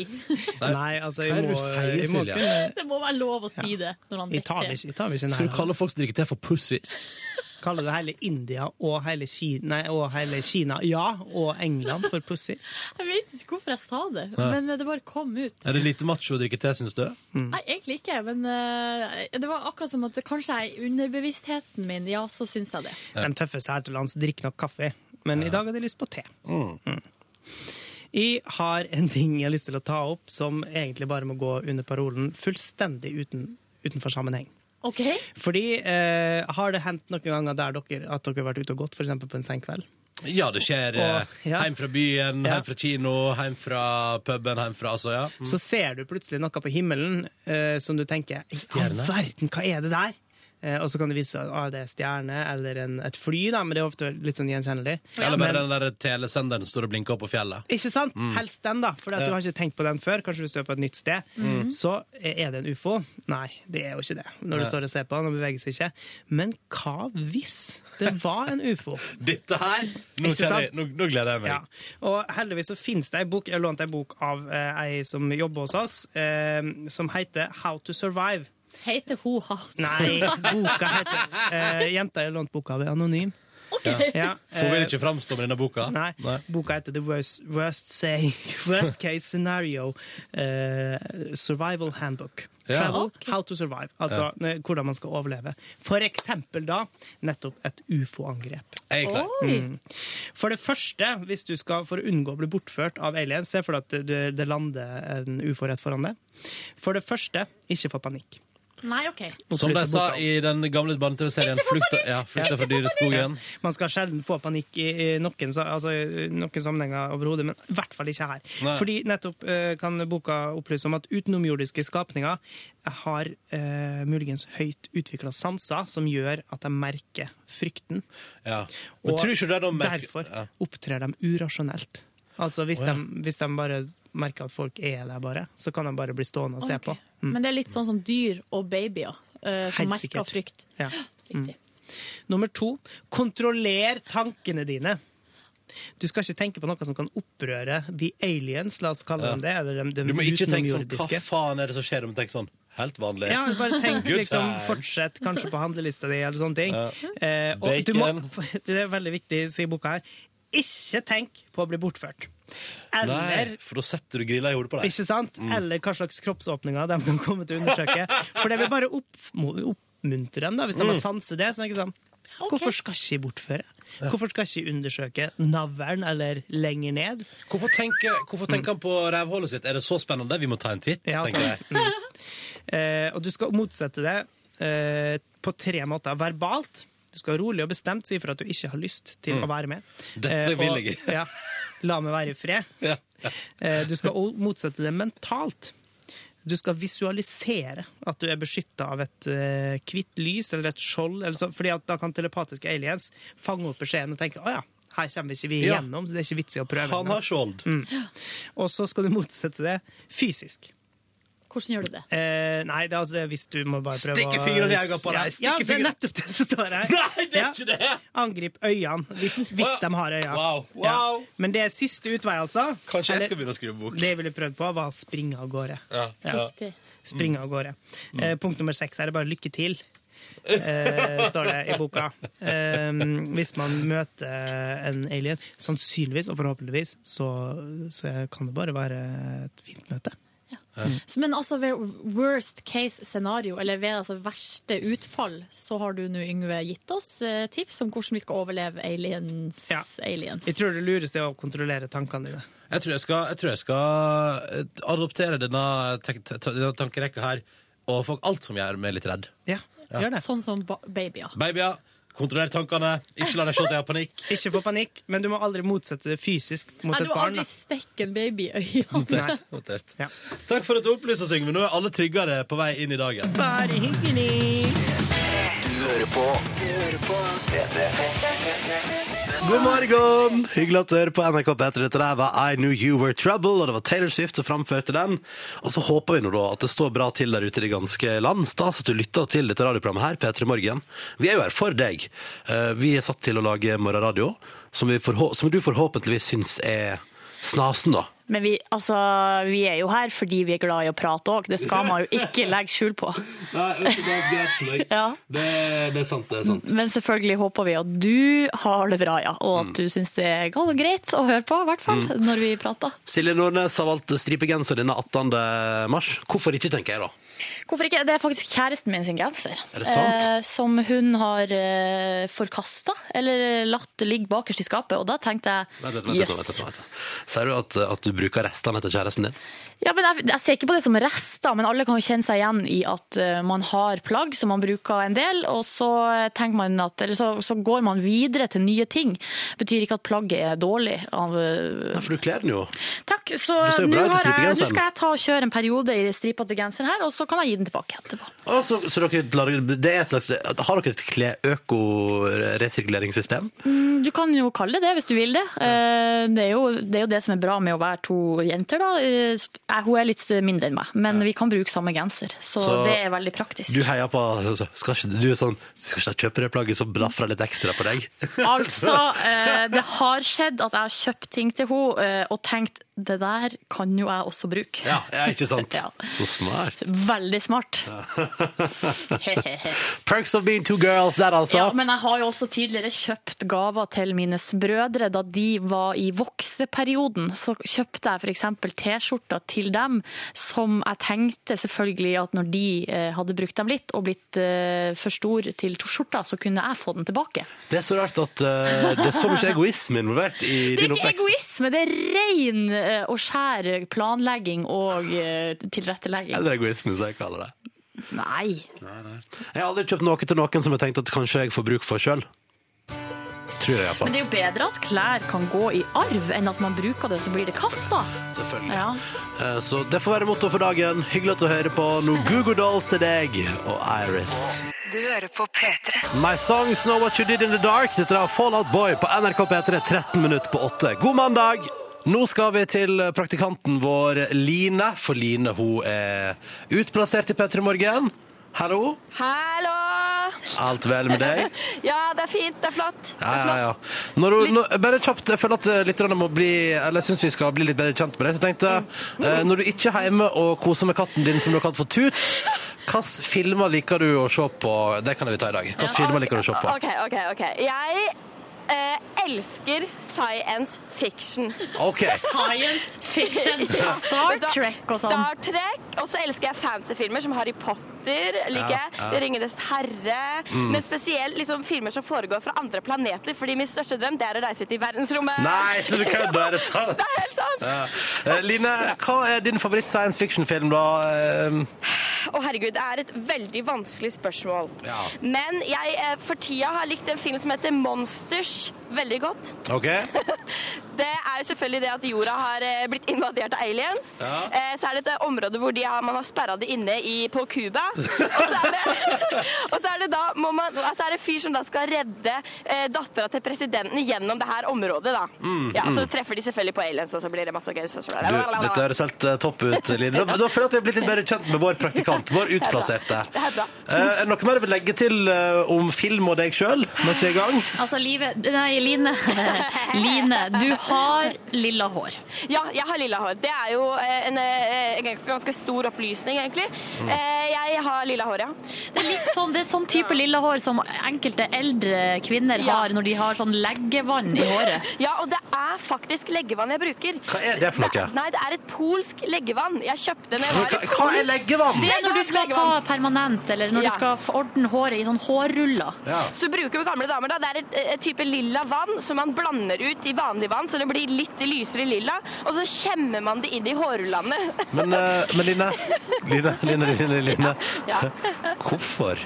Nei, altså, jeg er det må, sier, jeg må kunne Det må være lov å si det når han Jeg tar drikker meg ikke- jeg tar meg ikke skal du kalle folk som drikker te for pussies? Kaller det hele India og hele Kina, nei, og hele Kina ja, og England for pussies. Jeg vet ikke hvorfor jeg sa det, men det bare kom ut. Er det lite macho å drikke te, syns du? Nei, egentlig ikke, men uh, det var akkurat som at kanskje jeg i underbevisstheten min, ja, så syns jeg det. De tøffeste her til lands drikker nok kaffe, men i dag har de lyst på te. Mm. Jeg har en ting jeg har lyst til å ta opp som egentlig bare må gå under parolen fullstendig uten, utenfor sammenheng. Ok. Fordi eh, har det hendt noen ganger der dere, at dere har vært ute og gått, f.eks. på en sengkveld Ja, det skjer eh, Og- ja. hjem fra byen, Ja. hjem fra kino, hjem fra puben, hjem fra Altså, ja. Mm. Så ser du plutselig noe på himmelen eh, som du tenker Stjerne. verden, hva er det der? Eh, og så kan det vise seg at ah, det er stjerne eller en, et fly, da, men det er ofte litt sånn gjenkjennelig. Eller bare den der telesenderen står og blinker opp på fjellet. Ikke sant? Mm. Helst den, da. For Ja. du har ikke tenkt på den før. Kanskje hvis du er på et nytt sted. Mm. Så er det en ufo. Nei, det er jo ikke det. Når du ja. står og ser på den og beveger seg ikke. Men hva hvis det var en ufo? Dette her Nå, jeg, nå, nå gleder jeg meg. Ja. Og heldigvis så finnes det ei bok, jeg har lånt ei bok av eh, ei som jobber hos oss, eh, som heter How to Survive. Heter hun hardt? Nei, boka heter eh, Jenta jeg har lånt boka av er anonym. Ja, For vil eh, ikke framstå med denne boka? Nei. Boka heter The Worst, worst, say, worst Case Scenario uh, Survival Handbook. Ja. Travel, okay. how to survive. Altså eh, hvordan man skal overleve. For eksempel da nettopp et ufo-angrep. Mm. For det første, hvis du skal for å unngå å bli bortført av aliens, se for deg at det, det lander en ufo rett foran deg. For det første, ikke få panikk. Nei, OK. Som de sa i den gamle barne-TV-serien Flukta, ja, Flukta fra dyreskogen. Man skal sjelden få panikk i, i noen, altså, i noen sammenhenger overhodet, men i hvert fall ikke her. Nei. Fordi nettopp eh, kan boka opplyse om at utenomjordiske skapninger har eh, muligens høyt utvikla sanser som gjør at de merker frykten. Ja. Men Og tror ikke det er noe merke- derfor Ja. opptrer de urasjonelt. Altså hvis, oh, ja. de, hvis de bare merker at folk er der bare, så kan de bare bli stående og se Ok. på. Mm. Men det er litt sånn som dyr og babyer, uh, som Helt merker sikkert. frykt. Ja. Mm. Nummer to, kontroller tankene dine. Du skal ikke tenke på noe som kan opprøre the aliens, la oss kalle dem det. Eller de, de Du må ikke tenke sånn Hva faen er det som skjer? Du må tenke sånn Helt vanlig. Ja, bare tenk liksom. Fortsett kanskje på handlelista di, eller sånne ting. Ja. Eh, og du må, det er veldig viktig, sier boka her, ikke tenk på å bli bortført. Eller Nei, for da setter du grilla i hodet på deg. Ikke sant? Mm. Eller hva slags kroppsåpninger de kan komme til å undersøke. For det vil bare opp, oppmuntre dem, da, hvis de må Mm. sanse det. Så er det ikke sånn, Okay. Hvorfor skal ikke jeg bortføre? Hvorfor skal ikke jeg undersøke navlen eller lenger ned? Hvorfor tenker, hvorfor tenker han på rævhullet sitt? Er det så spennende? Vi må ta en titt, Ja, jeg. sant. Mm. Eh, og du skal motsette det eh, på tre måter. Verbalt. Du skal rolig og bestemt si ifra at du ikke har lyst til Mm. å være med. Dette Eh, vil jeg jeg. Ja, la meg være i fred. Ja. Eh, Du skal motsette det mentalt. Du skal visualisere at du er beskytta av et uh, hvitt lys eller et skjold. Eller så, fordi da kan telepatiske aliens fange opp beskjeden og tenke å ja, her kommer ikke vi Ja. igjennom, så det er ikke vits i å prøve. Han har skjold. Mm. Og så skal du motsette det fysisk. Hvordan gjør du det? Eh, nei, det er, altså, det hvis du må bare prøve Stikke fingrene i øynene på deg, Ja, Ja, det er nettopp det som står her. Nei, det er ikke det! Angrip øynene, hvis, hvis de har øyne. Wow, wow. Ja. Men det er siste utvei, altså. Kanskje jeg skal begynne å skrive bok. Det jeg ville prøvd på, var å springe av gårde. Ja. Ja. Riktig. Springe av gårde. Eh, punkt nummer seks er det bare 'lykke til'. Eh, står det i boka. Eh, hvis man møter en alien, sannsynligvis og forhåpentligvis, så, så kan det bare være et fint møte. Så, men altså ved worst case scenario, eller ved altså verste utfall, så har du nå, Yngve, gitt oss eh, tips om hvordan vi skal overleve aliens. Ja. aliens. Jeg tror det lureste er å kontrollere tankene dine. Jeg tror jeg skal, jeg tror jeg skal eh, adoptere denne, tankerekka her og få alt som gjør meg litt redd. Ja, gjør det. Sånn som ba- babyer. Babyer, kontroller tankene, ikke la deg se at jeg har panikk. Ikke få panikk, men du må aldri motsette det fysisk mot Nei, et du må aldri stikke en baby i øynene. Notert. Notert. Ja. Takk for at du opplyser oss, Yngve. Nå er alle tryggere på vei inn i dagen. Bare hyggelig! Du hører på Du hører på God morgen! Hyggelig at du hører på NRK P3. Dette der var I Knew You Were Trouble, og det var Taylor Swift som framførte den. Og så håper vi nå da at det står bra til der ute i det ganske land. Stas at du lytter til dette radioprogrammet her, P3 Morgen. Vi er jo her for deg. Eh, Vi er satt til å lage morgenradio, som, som du forhåpentligvis syns er snasen, da. Men vi, altså, vi er jo her fordi vi er glad i å prate òg. Det skal man jo ikke legge skjul på. Nei, det er. Ja. Det, det er sant, det er sant. Men selvfølgelig håper vi at du har det bra, ja. Og Mm. at du syns det er greit å høre på, i hvert fall når vi prater. Silje Nordnes har valgt stripegenser denne 18. mars. Hvorfor ikke, tenker jeg da. Hvorfor ikke? Det er faktisk kjæresten min sin genser. Er? Eh, som hun har eh, forkasta, eller latt ligge bakerst i skapet. Og da tenkte jeg jøss. yes. Sier du at, at du bruker restene etter kjæresten din? Ja, men jeg, jeg ser ikke på det som rester, men alle kan jo kjenne seg igjen i at uh, man har plagg som man bruker en del, og så, man at, eller så, så går man videre til nye ting. Betyr ikke at plagget er dårlig. Av, uh, Ja, for du kler den jo. takk, så nå skal jeg ta og kjøre en periode i stripete genser her, og så kan jeg gi den tilbake etterpå. Altså, så, så dere lager, det er et slags, har dere et kle- øko-resirkuleringssystem? Mm, Du kan jo kalle det det hvis du vil det. Eh, Det er, jo, det er jo det som er bra med å være to jenter. Da. Eh, Hun er litt mindre enn meg, men vi kan bruke samme genser. Så, Så det er veldig praktisk. Du heier på så- så- Skal ikke du er sånn Skal ikke jeg kjøpe det plagget som blafrer litt ekstra på deg? Altså, eh, det har skjedd at jeg har kjøpt ting til henne eh, og tenkt det der kan jo jeg også bruke. Ja, ja ikke sant? Ja. Så smart. Veldig smart. Perks of being two girls der, altså. Ja, men jeg har jo også tidligere kjøpt gaver til mine brødre. Da de var i vokseperioden, så kjøpte jeg f.eks. T-skjorter til dem som jeg tenkte selvfølgelig at når de eh, hadde brukt dem litt og blitt eh, for stor til to skjorter, så kunne jeg få den tilbake. Det er så rart at uh, det er så mye egoisme involvert i Det er ikke oppvekst. egoisme, det er eh, og skjær planlegging og eh, tilrettelegging. Eller egoisme, som jeg kaller det. Nei. Jeg har aldri kjøpt noe til noen som jeg tenkte at kanskje jeg får bruk for sjøl. Tror jeg Men det er jo bedre at klær kan gå i arv, enn at man bruker det, så blir det kasta. Selvfølgelig. Ja. Eh, Så det får være motto for dagen. Hyggelig at du hører på. noen Google Dolls til deg og Iris. Du hører på P3. My songs know what you did in the dark. Dette er Fallout Boy på NRK P3 13 minutter på 8. God mandag! Nå skal vi til praktikanten vår Line, for Line hun er utplassert i P3 Morgen. Hallo, Hallo! alt vel med deg? Ja, det er fint. Det er flott. Ja, ja, ja. Når du, når, bare kjapt, jeg føler at lytterne må bli Eller jeg syns vi skal bli litt bedre kjent med deg. Så jeg tenkte, eh, når du ikke er hjemme og koser med katten din, som du har kalt for Tut, hvilke filmer liker du å se på? Det kan vi ta i dag. Hvilke filmer liker du å se på? OK, OK. ok. Jeg eh, elsker science fiction. OK. Science fiction, Star Trek og sånn. Star Trek, Og så elsker jeg fancy-filmer som Harry Potter. like. Ja, ja. Ringenes herre. Men spesielt liksom, filmer som foregår fra andre planeter. Fordi min største drøm det er å reise ut i verdensrommet. Nei, du kødder! Er det sant? Det er helt sant! Ja. Eh, Line, hva er din favoritt science fiction-film, da? Å, Å herregud, det er et veldig vanskelig spørsmål. Ja. Men jeg eh, for tida har likt en film som heter Monsters veldig godt. OK? Det er jo selvfølgelig det at jorda har eh, blitt invadert av aliens. Ja. Eh, Så er det et område hvor de har, man har sperra det inne i, på Cuba. Og så er det, så er det da må man, altså er det fyr som da skal redde eh, dattera til presidenten gjennom det her området. da. Ja, Så treffer de selvfølgelig på aliens, og så blir det masse gøy. Så- Du, dette høres helt eh, topp ut, Line. Da, da føler jeg at vi har blitt litt bedre kjent med vår praktikant, vår utplasserte. Det er bra. Eh, er det noe mer du vil legge til eh, om film og deg sjøl mens vi er i gang? Altså, Live, nei, Line. Line, du har lilla hår. Ja, jeg har lilla hår. Det er jo eh, en, eh, en ganske stor opplysning, egentlig. Mm. Jeg har lilla hår, ja. Det er, litt sånn, det er sånn type lilla hår som enkelte eldre kvinner Ja. har når de har sånn leggevann i håret. Ja, og det er faktisk leggevann jeg bruker. Hva er det for noe? Det, nei, det er et polsk leggevann. Jeg kjøpte det når jeg Hva, var hva er leggevann? Det er når du skal ta permanent, eller når Ja. du skal ordne håret i sånn hårruller. Ja. Så bruker vi gamle damer da, Det er et, et type lilla vann som man blander ut i vanlig vann, så det blir litt lysere lilla, og så kjemmer man det inn i hårrullene. Men, uh, men Line, Line, Line, Line, Line. Ja. Hvorfor?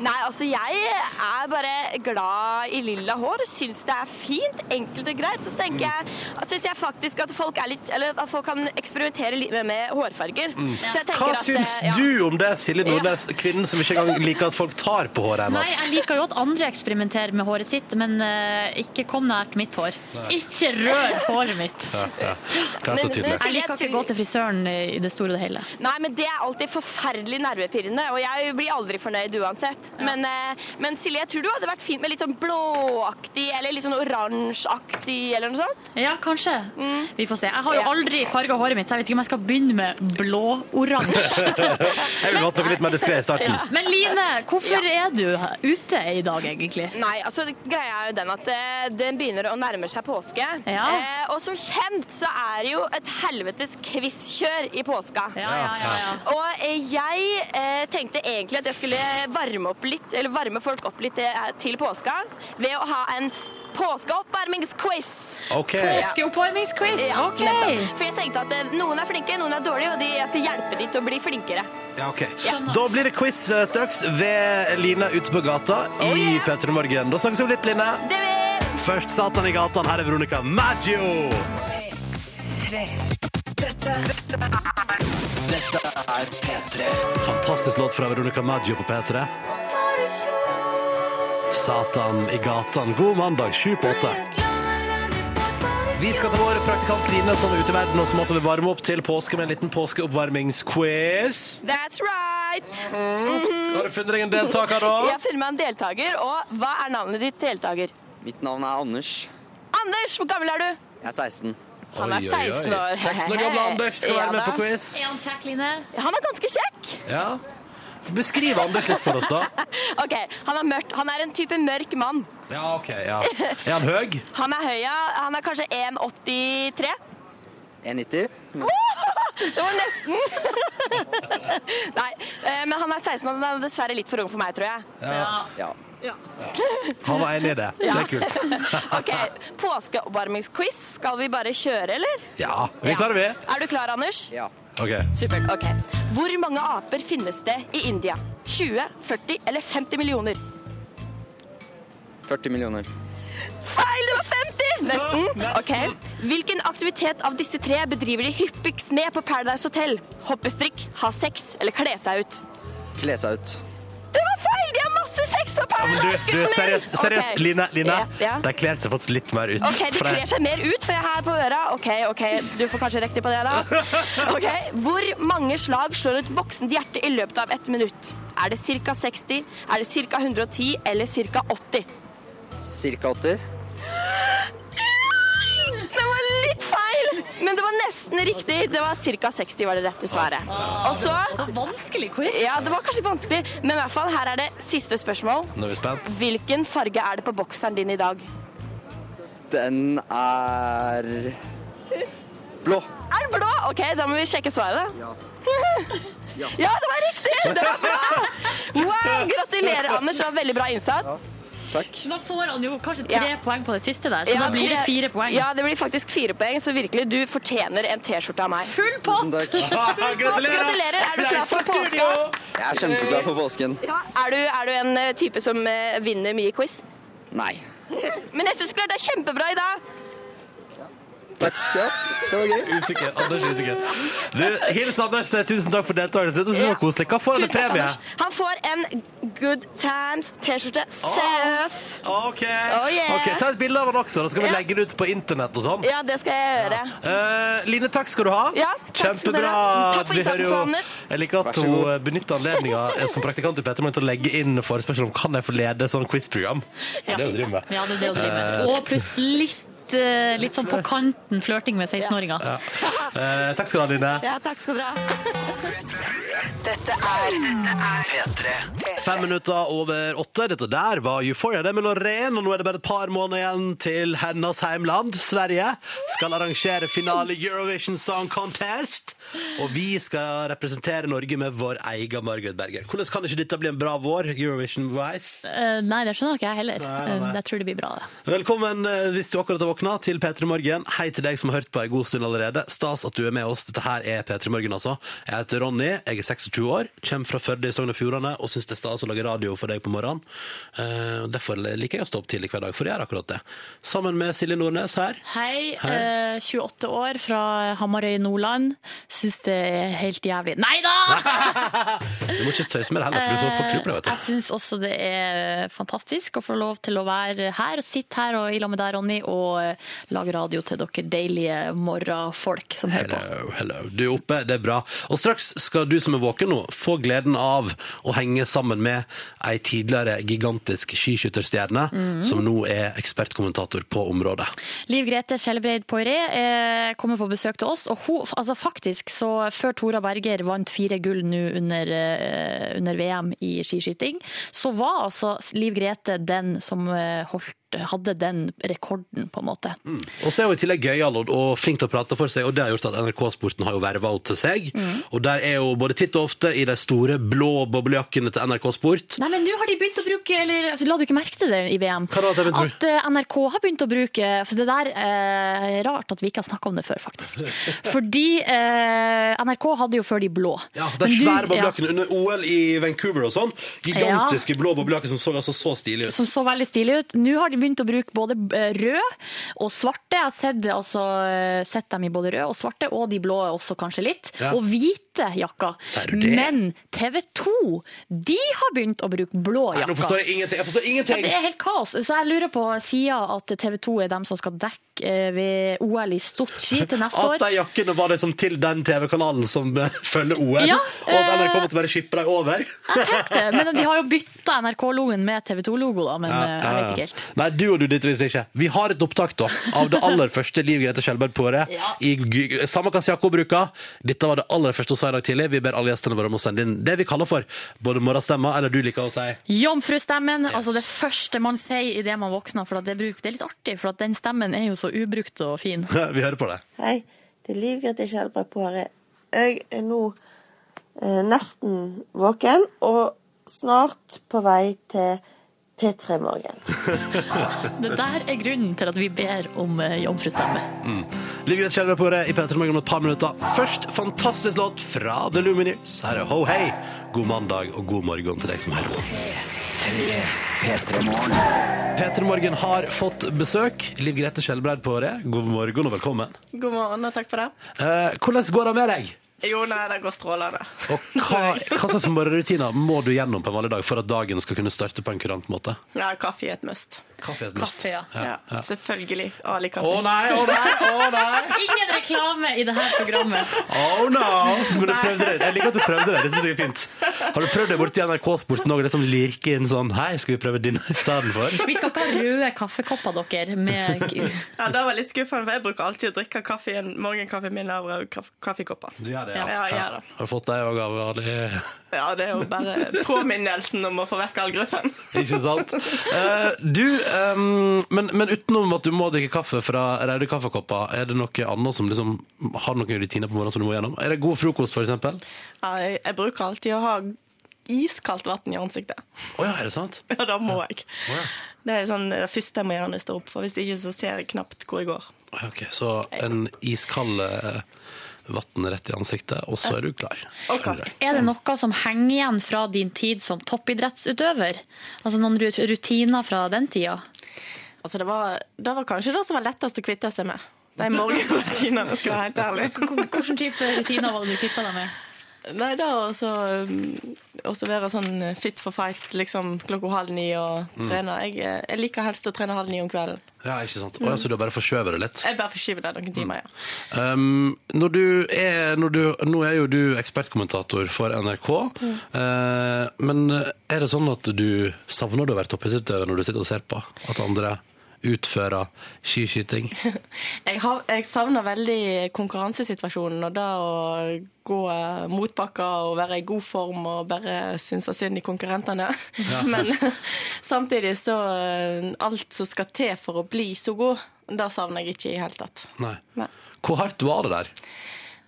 Nei, altså jeg er bare glad i lilla hår, syns det er fint, enkelt og greit. Så tenker jeg, syns jeg faktisk at folk, er litt, eller at folk kan eksperimentere litt med, med hårfarger. Så jeg Mm. Hva at, syns eh, ja. du om det, Silje Nordnes, kvinnen som ikke engang liker at folk tar på håret Nei, jeg liker jo at andre eksperimenterer med håret sitt, men uh, ikke kom nært mitt hår. Ikke rør håret mitt. Ja, ja. Klart Men- og tydelig. Jeg liker ikke å gå til frisøren i det store og det hele. Nei, men det er alltid forferdelig nervepirrende, og jeg blir aldri fornøyd uansett. Men, eh, men Silje, jeg tror du hadde vært fint med litt sånn blåaktig, eller litt sånn oransjeaktig, eller noe sånt. Ja, kanskje. Vi får se. Jeg har jo aldri farga håret mitt, så jeg vet ikke om jeg skal begynne med blå-oransje. Jeg vil ha noe litt mer diskré i starten. Men Line, hvorfor er du ute i dag, egentlig? Nei, altså greia er jo den at eh, den begynner å nærme seg påske. Ja. Eh, og som kjent så er det jo et helvetes quizkjør i påska. Ja, ja, ja, ja. Og eh, jeg eh, tenkte egentlig at jeg skulle varme, opp litt, eller varme folk opp litt eh, til påska ved å ha en påskeoppvarmingsquiz. Okay. Påskeoppvarmingsquiz. Ja, OK. For jeg tenkte at eh, noen er flinke, noen er dårlige, og de, jeg skal hjelpe de til å bli flinkere. Ja, ok. Da blir det quiz straks ved Line ute på gata i P3 Morgen. Da snakkes vi om litt, Line. Det vil... Først Satan i gatan. Her er Veronica Maggio. Tre. Dette, dette er Dette er P3. Fantastisk låt fra Veronica Maggio på P3. Satan i gatan. God mandag, sju på åtte. Vi skal til vår praktikant Line, som er ute i verden og som også vil varme opp til påske med en liten påskeoppvarmingsquiz. That's right! Har du funnet deg en deltaker, da? Jeg har funnet meg en deltaker, og hva er navnet ditt deltaker? Mitt navn er Anders. Anders, hvor gammel er du? Jeg er 16. Han er 16 år. 16 år gamle Anders skal Ja være med på quiz. Er han kjekk, Line? Han er ganske kjekk. Ja. Beskriv Anders litt for oss, da. Ok, Han er mørkt. Han er en type mørk mann. Ja, ok, ja. Er han høy? Han er høy, ja. Han er kanskje 1,83. 1,90. Det var nesten. Nei, eh, men han er 16 og han er dessverre litt for ung for meg, tror jeg. Ja. Ja. Han var enig i det. Det er kult. Ok, Påskeoppvarmingsquiz. Skal vi bare kjøre, eller? Ja, vi klarer vi. Er du klar, Anders? Ja. Ok. Supert. ok. Hvor mange aper finnes det i India? 20, 40 eller 50 millioner? 40 millioner. Feil, det var 50! Nesten. Ok. Hvilken aktivitet av disse tre bedriver de hyppigst med på Paradise Hotel? Hoppestrikk, ha sex eller kle seg ut? Kle seg ut. Masse sex Ja, men du, du, seriøst, seriøst okay. Line, Line Ja, de kler seg faktisk litt mer ut. Ok, De det- kler seg mer ut, for jeg er her på øra. Ok, ok, Du får kanskje riktig på det, da. Ok, Hvor mange slag slår et voksent hjerte i løpet av ett minutt? Er det ca. 60, er det ca. 110 eller ca. 80? Cirka 80. men det var nesten riktig. Det var ca. 60 var det rette svaret. Og så Vanskelig quiz. Ja, det var kanskje vanskelig, men i hvert fall, her er det siste spørsmål. Nå er vi spent. Hvilken farge er det på bokseren din i dag? Den er blå. Er det blå? Ok, da må vi sjekke svaret, da. Ja, det var riktig! Det var bra! Wow, Gratulerer, Anders. Det var veldig bra innsatt. Takk. Da får han jo kanskje tre Ja. poeng på det siste der, så Ja, da blir det fire poeng. Ja, det blir faktisk fire poeng, så virkelig, du fortjener en T-skjorte av meg. Full pott! Gratulerer! Gratulerer. Er du klar for påska? Jeg er kjempeklar for påsken. Ja, er, du, er du en eh, type som eh, vinner mye quiz? Nei. Men jeg syns det er kjempebra i dag. Takk. Ja, det var gøy. Usikker. Anders er usikker. Du, hils Anders. eh, Tusen takk for deltakelsen. Det var koselig. Hva får han i premie? Han får en Good Times T-skjorte. Surf. OK. Oh, yeah. Ok, Ta et bilde av han også. Da skal vi Ja. legge det ut på internett og sånn. Ja, det skal jeg gjøre. Uh, Line, takk skal du ha. Ja, takk Kjempebra. Takk for innsatsen, Anders. Jeg liker at hun eh, benytter anledninga som praktikant i Peter Morgen til å legge inn forespørsel om kan jeg få lede sånn quizprogram. Det er det hun driver med. Ja, det er det å drive med. Og pluss litt, eh, litt sånn på kanten flørting med 16-åringer. Eh, takk skal du ha, Line. Ja, takk skal du ha. Dette er Dette er P3. Fem minutter over åtte. Dette der var Euphoria. Det er med Lorraine, og nå er det bare et par måneder igjen til hennes heimland, Sverige, skal arrangere finale Eurovision Song Contest. Og vi skal representere Norge med vår egen Margaret Berger. Hvordan kan ikke dette bli en bra vår, Eurovision-wise? Uh, nei, det skjønner ikke jeg heller. Nei, nei, nei. Eh, Jeg tror det blir bra, det. Velkommen hvis du akkurat har våkna til P3 Morgen. Hei til deg som har hørt på en god stund allerede. Stas at du er med oss. Dette her er P3 Morgen, altså. Jeg heter Ronny, jeg er 26 år, kommer fra Førde i Sogn og Fjordane og syns det er stas å lage radio for deg på morgenen. Uh, Derfor liker jeg å stå opp tidlig hver dag, for jeg gjør akkurat det. Sammen med Silje Nordnes her. Hei, Hei. eh, 28 år fra Hamarøy, Nordland. Syns det er helt jævlig. Nei da! Du må ikke tøyse med det heller, for du får folk tror på det, vet du. Jeg du. syns også det er fantastisk å få lov til å være her og sitte her og i lag med deg, Ronny, og eh, lage radio til dere deilige morgenfolk som hører på. Hello, hello. Du er oppe, det er bra. Og straks skal du som er våken nå, få gleden av å henge sammen med ei tidligere gigantisk skiskytterstjerne, mm. som nå er ekspertkommentator på området. Liv Grete Skjellebreid Poiré eh, kommer på besøk til oss, og hun, altså faktisk så før Tora Berger vant fire gull nå under, eh, under VM i skiskyting, så var altså Liv Grete den som eh, holdt hadde den rekorden, på en måte. Og så er hun i tillegg gøyal og, og flink til å prate for seg, og det har gjort at NRK-sporten har jo verva henne til seg. Mm. Og der er hun både titt og ofte i de store blå boblejakkene til NRK Sport. Nei, men nå har de begynt å bruke Eller altså, la du ikke merke til det i VM? At eh, NRK har begynt å bruke For det der eh, er rart at vi ikke har snakka om det før, faktisk. Fordi eh, NRK hadde jo før de blå. Ja, De svære boblejakkene ja. under OL i Vancouver og sånn. Gigantiske blå boblejakker som så altså så stilige ut. Som så veldig stilig ut. Nå har de begynt å bruke både eh, rød og svarte. Jeg har sett, altså, eh, sett dem i både rød og svarte, og de blå også kanskje litt. Ja. Og hvite jakker. Men TV 2 de har begynt å bruke blå Nei, jakker. nå forstår jeg ingenting. Jeg forstår Ja, det er helt kaos. Så jeg lurer på, sier at TV 2 er dem som skal dekke eh, ved OL i Sotsji til neste At år. de jakkene var liksom til den TV-kanalen som følger OL, Ja, og at NRK måtte bare shippe dem over. Jeg tenkte, men de har jo bytta NRK-logoen med TV 2-logo, da, men jeg vet ikke helt. Nei, du og du dittervis ikke. Vi har et opptak da, av det aller første Liv Grete Skjelberg på året. Ja. I g- samme hva Siako bruker. Dette var det aller første hun sa i dag tidlig. Vi ber alle gjestene våre om å sende inn det vi kaller for både morgenstemmer, eller du liker å si. Jomfrustemmen, altså det første man sier idet man våkner, for at det, bruk, det er litt artig, for at den stemmen er jo så ubrukt og fin. Vi hører på det. Hei, det er Liv Grete Kjellberg på her. Jeg er nå eh, nesten våken og snart på vei til P3 Morgen. Det der er grunnen til at vi ber om eh, jomfrustemme. Mm. Liv Grete skjelv på det i P3 Morgen om et par minutter. Først fantastisk låt fra The Lumineers. Her er Ho Hei. God mandag og god morgen til deg som hører på. P3 Morgen har fått besøk. Liv Grete Skjelbreid på det. God morgen og velkommen. God morgen og takk for det. Eh, hvordan går det med deg? Jo, nei, det går strålende. Og hva, hva slags morgenrutiner må du gjennom på en vanlig dag for at dagen skal kunne starte på en kurant måte? Ja, kaffe er et must. Kaffe er et must. Kaffe, ja. Ja, ja. Selvfølgelig. Ali kaffe. Å nei, å nei, å nei! Ingen reklame i dette programmet. Oh no! Men du prøvde det. Jeg liker at du prøvde det. Det synes jeg er fint. Har du prøvd det borti NRK-sporten òg? Det som lirker inn sånn Hei, skal vi prøve din istedenfor? for? Vi skal ikke ha røde kaffekopper, dere, med Ja, Det var litt skuffende, for jeg bruker alltid å drikke kaffe i en morgenkaffe min av kaffekopper. Du gjør det, Ja, gjør det. Har du fått deg òg av Ali? Ja, det er jo bare påminnelsen om å få vekk all gruffen. Ikke sant? Uh, du, um, men, men utenom at du må drikke kaffe fra røde kaffekopper, er det noe annet som liksom har noen rutiner på morgenen som du må gjennom? Er det god frokost, eksempel? Ja, jeg, jeg bruker alltid å ha iskaldt vann i ansiktet. Å ja, er det sant? Ja, da må jeg. Oh ja. Det er sånn det første jeg må jeg står opp, for hvis ikke så ser jeg knapt hvor jeg går. Ok, så en iskald eh, vann rett i ansiktet, og så er du klar. Okay. Er det noe som henger igjen fra din tid som toppidrettsutøver? Altså noen rutiner fra den tida? Altså, det var, det var kanskje det som var lettest å kvitte seg med. De morgenrutinene, skal jeg være helt ærlig. Hvilken type rutiner var det du kvitta deg med? Nei, da også, så være sånn fit for fight liksom klokka halv ni og Mm. trene. Jeg, eh, jeg liker helst å trene halv ni om kvelden. Ja, ikke sant? Å ja, så du har bare forskjøvet det litt? Jeg bare forskyver det noen timer, ja. Um, når du er, når du, nå er jo du ekspertkommentator for NRK, Mm. eh, men er det sånn at du savner du å være toppidrettsutøver når du sitter og ser på? At andre utfører skiskyting? Jeg, har, jeg savner veldig konkurransesituasjonen og det å gå eh, motbakker og være i god form og bare synes synd i konkurrentene. Ja. Men samtidig så eh, Alt som skal til for å bli så god, det savner jeg ikke i det hele tatt. Nei. Nei. Hvor hardt var det der?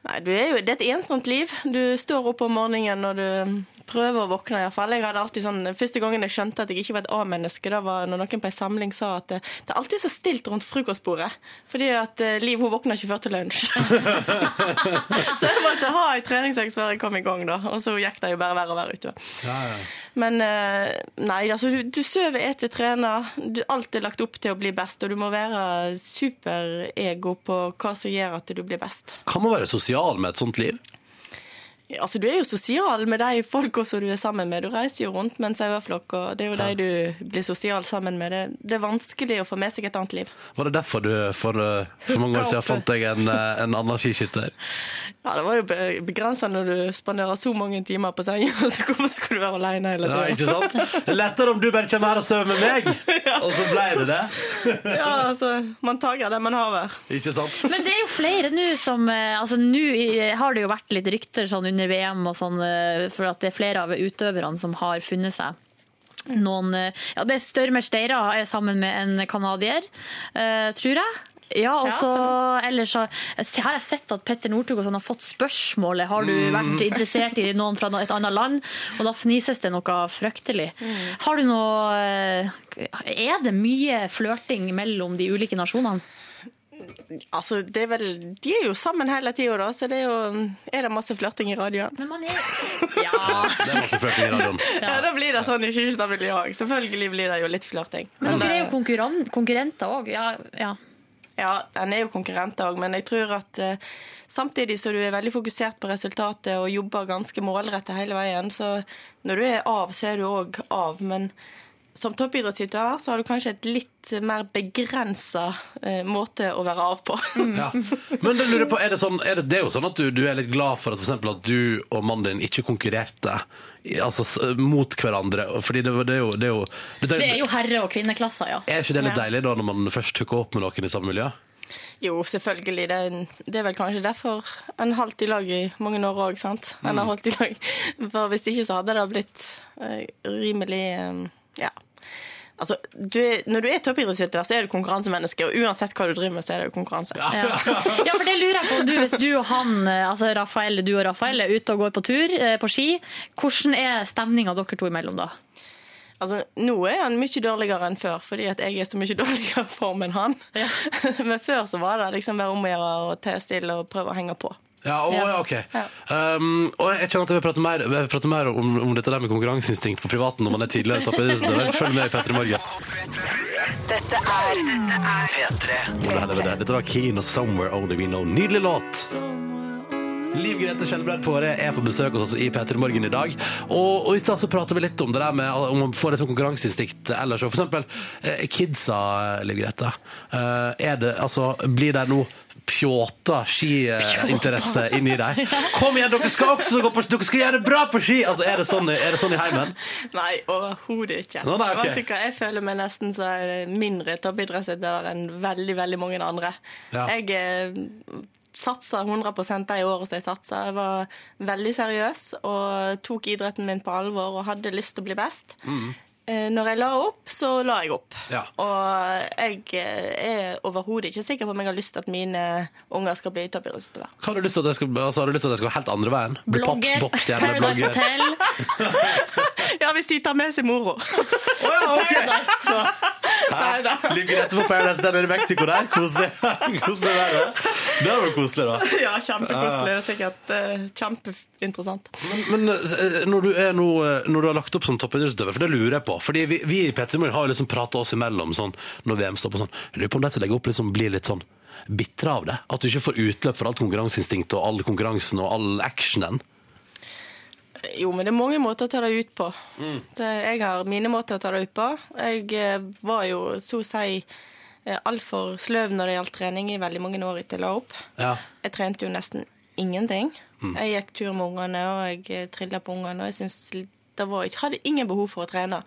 Nei, du er jo, Det er et ensomt liv. Du står opp om morgenen når du prøver å våkne. i hvert fall. Jeg hadde alltid sånn, Første gangen jeg skjønte at jeg ikke var et A-menneske, det var når noen på en samling sa at det, det er alltid så stilt rundt frokostbordet. Fordi at eh, Liv hun våkner ikke før til lunsj. så jeg måtte ha ei treningsøkt før jeg kom i gang, da. Og så gikk det jo bare verre og verre utover. Men eh, nei, altså du, du sover, eter, trener. Du, alt er lagt opp til å bli best, og du må være superego på hva som gjør at du blir best. Kan man være sosial med et sånt liv? Ja, Altså, Du er jo sosial med de folka som du er sammen med. Du reiser jo rundt med en saueflokk, og det er jo de du blir sosial sammen med. Det, det er vanskelig å få med seg et annet liv. Var det derfor du for, eh, for mange år siden fant deg en, eh, en annen skiskytter? Ja, Det var jo begrensa når du spanderer så mange timer på senga, så hvorfor skal du være alene hele Ja, ikke sant? Er lettere om du bare kommer her og sover med meg, og så ble det det. ja, altså, man tager det man haver. Ikke sant? Men det er jo flere nå som eh, Altså nå har det jo vært litt rykter sånn under VM og sånn, eh, for at det er flere av utøverne som har funnet seg noen eh, Ja, det er Størmer Steira er sammen med en canadier, uh, tror jeg. Ja, og Ja, så ellers har jeg sett at Petter Northug sånn har fått spørsmålet Har du Mm. vært interessert i noen fra et annet land, og da fnises det noe fryktelig. Har du noe eh, Er det mye flørting mellom de ulike nasjonene? Altså, det er vel, de er jo sammen hele tida, da, så det er jo Er det masse flørting i radioen? Men man er Det er masse flørting i radioen. Ja, da blir det sånn i Kyrkjestad-miljøet òg. Selvfølgelig blir det jo litt flørting. Men dere er jo det- konkurrenter òg. Ja, ja. Ja, den er jo konkurrent òg, men jeg tror at eh, samtidig så du er veldig fokusert på resultatet og jobber ganske målrettet hele veien, så når du er av, så er du òg av. Men som toppidrettsutøver så har du kanskje et litt mer begrensa eh, måte å være av på. Ja. Men det lurer på, er det, sånn, er det, det er jo sånn at du, du er litt glad for at, for eksempel, at du og mannen din ikke konkurrerte altså, mot hverandre. Fordi det, det er jo, det er jo det, Det er jo herre- og kvinneklasser, ja. Er ikke det litt Ja. deilig da når man først hooker opp med noen i samme miljø? Jo, selvfølgelig. Det er, det er vel kanskje derfor en har holdt i lag i mange år òg, sant. En har holdt i lag. For hvis ikke så hadde det blitt eh, rimelig eh, Ja. Altså, du er, når du er toppidrettsutøver, så er du konkurransemenneske, og uansett hva du driver med, så er det jo konkurranse. Ja. ja, for det lurer jeg på. Du, hvis du og han, eh, altså Rafael, du og Rafael er ute og går på tur eh, på ski, hvordan er stemninga dere to imellom da? Altså, nå er han mye dårligere enn før, fordi at jeg er så mye dårligere form enn han. Men før så var det liksom bare om å gjøre å te stille og prøve å henge på. Ja, å, ja. ok. Um, og jeg kjenner at jeg vil prate mer, jeg vil prate mer om, om dette der med konkurranseinstinkt på privaten når man er tidligere toppidrettsutøver. Følg med i P3 Morgen. Dette er P3. Det her, det. Dette var Keen og 'Somewhere Only We Know'. Nydelig låt! Liv Grete Skjelbred Påre er på besøk hos oss i P3 Morgen i dag. Og, og i stad så prater vi litt om det der med om man får et konkurranseinstinkt ellers. For eksempel eh, kidsa, Liv Grete. Eh, er det, altså, blir det nå pjåta skiinteresse inni deg? Kom igjen, dere skal også gå på Dere skal gjøre det bra på ski! Altså, er det sånn, er det sånn i heimen? Nei, overhodet ikke. Nå, nei, okay. Vet du hva, Jeg føler meg nesten så det mindre toppidrettsutøver enn veldig veldig mange andre. Ja. Jeg eh, satsa 100% de årene som jeg satsa. Jeg var veldig seriøs og tok idretten min på alvor og hadde lyst til å bli best. Eh, Når jeg la opp, så la jeg opp. Ja. Og jeg eh, er overhodet ikke sikker på om jeg har lyst til at mine unger skal bli toppidrettsutøvere. Har du lyst til at det skal, altså, har du lyst til at det skal gå helt andre veien? Bli pop, Blogger, popstjerne, Paradise blogger? Hotel. Ja, hvis de tar med seg moro. Neida. Ligger Grete på Paradise der nede i Mexico der. Koselig. Koselig der, da. Det var koselig, da. Ja, kjempekoselig. Sikkert Sikkert eh, kjempeinteressant. Men men når du, nå, eh, når du har lagt opp som toppidrettsutøver, for det lurer jeg på Fordi vi, vi i Petter Morgen har jo liksom prata oss imellom sånn, når VM står på sånn. Jeg lurer på om de som legger opp, liksom blir litt sånn bitre av det? At du ikke får utløp for alt konkurranseinstinktet og all konkurransen og all actionen? Jo, men det er mange måter å ta det ut på. Det, jeg har mine måter å ta det ut på. Jeg eh, var jo så å si eh, altfor sløv når det gjaldt trening i veldig mange år etter jeg la opp. Ja. Jeg trente jo nesten ingenting. Jeg gikk tur med ungene, og jeg trilla på ungene, og jeg synes det var, jeg hadde ingen behov for å trene.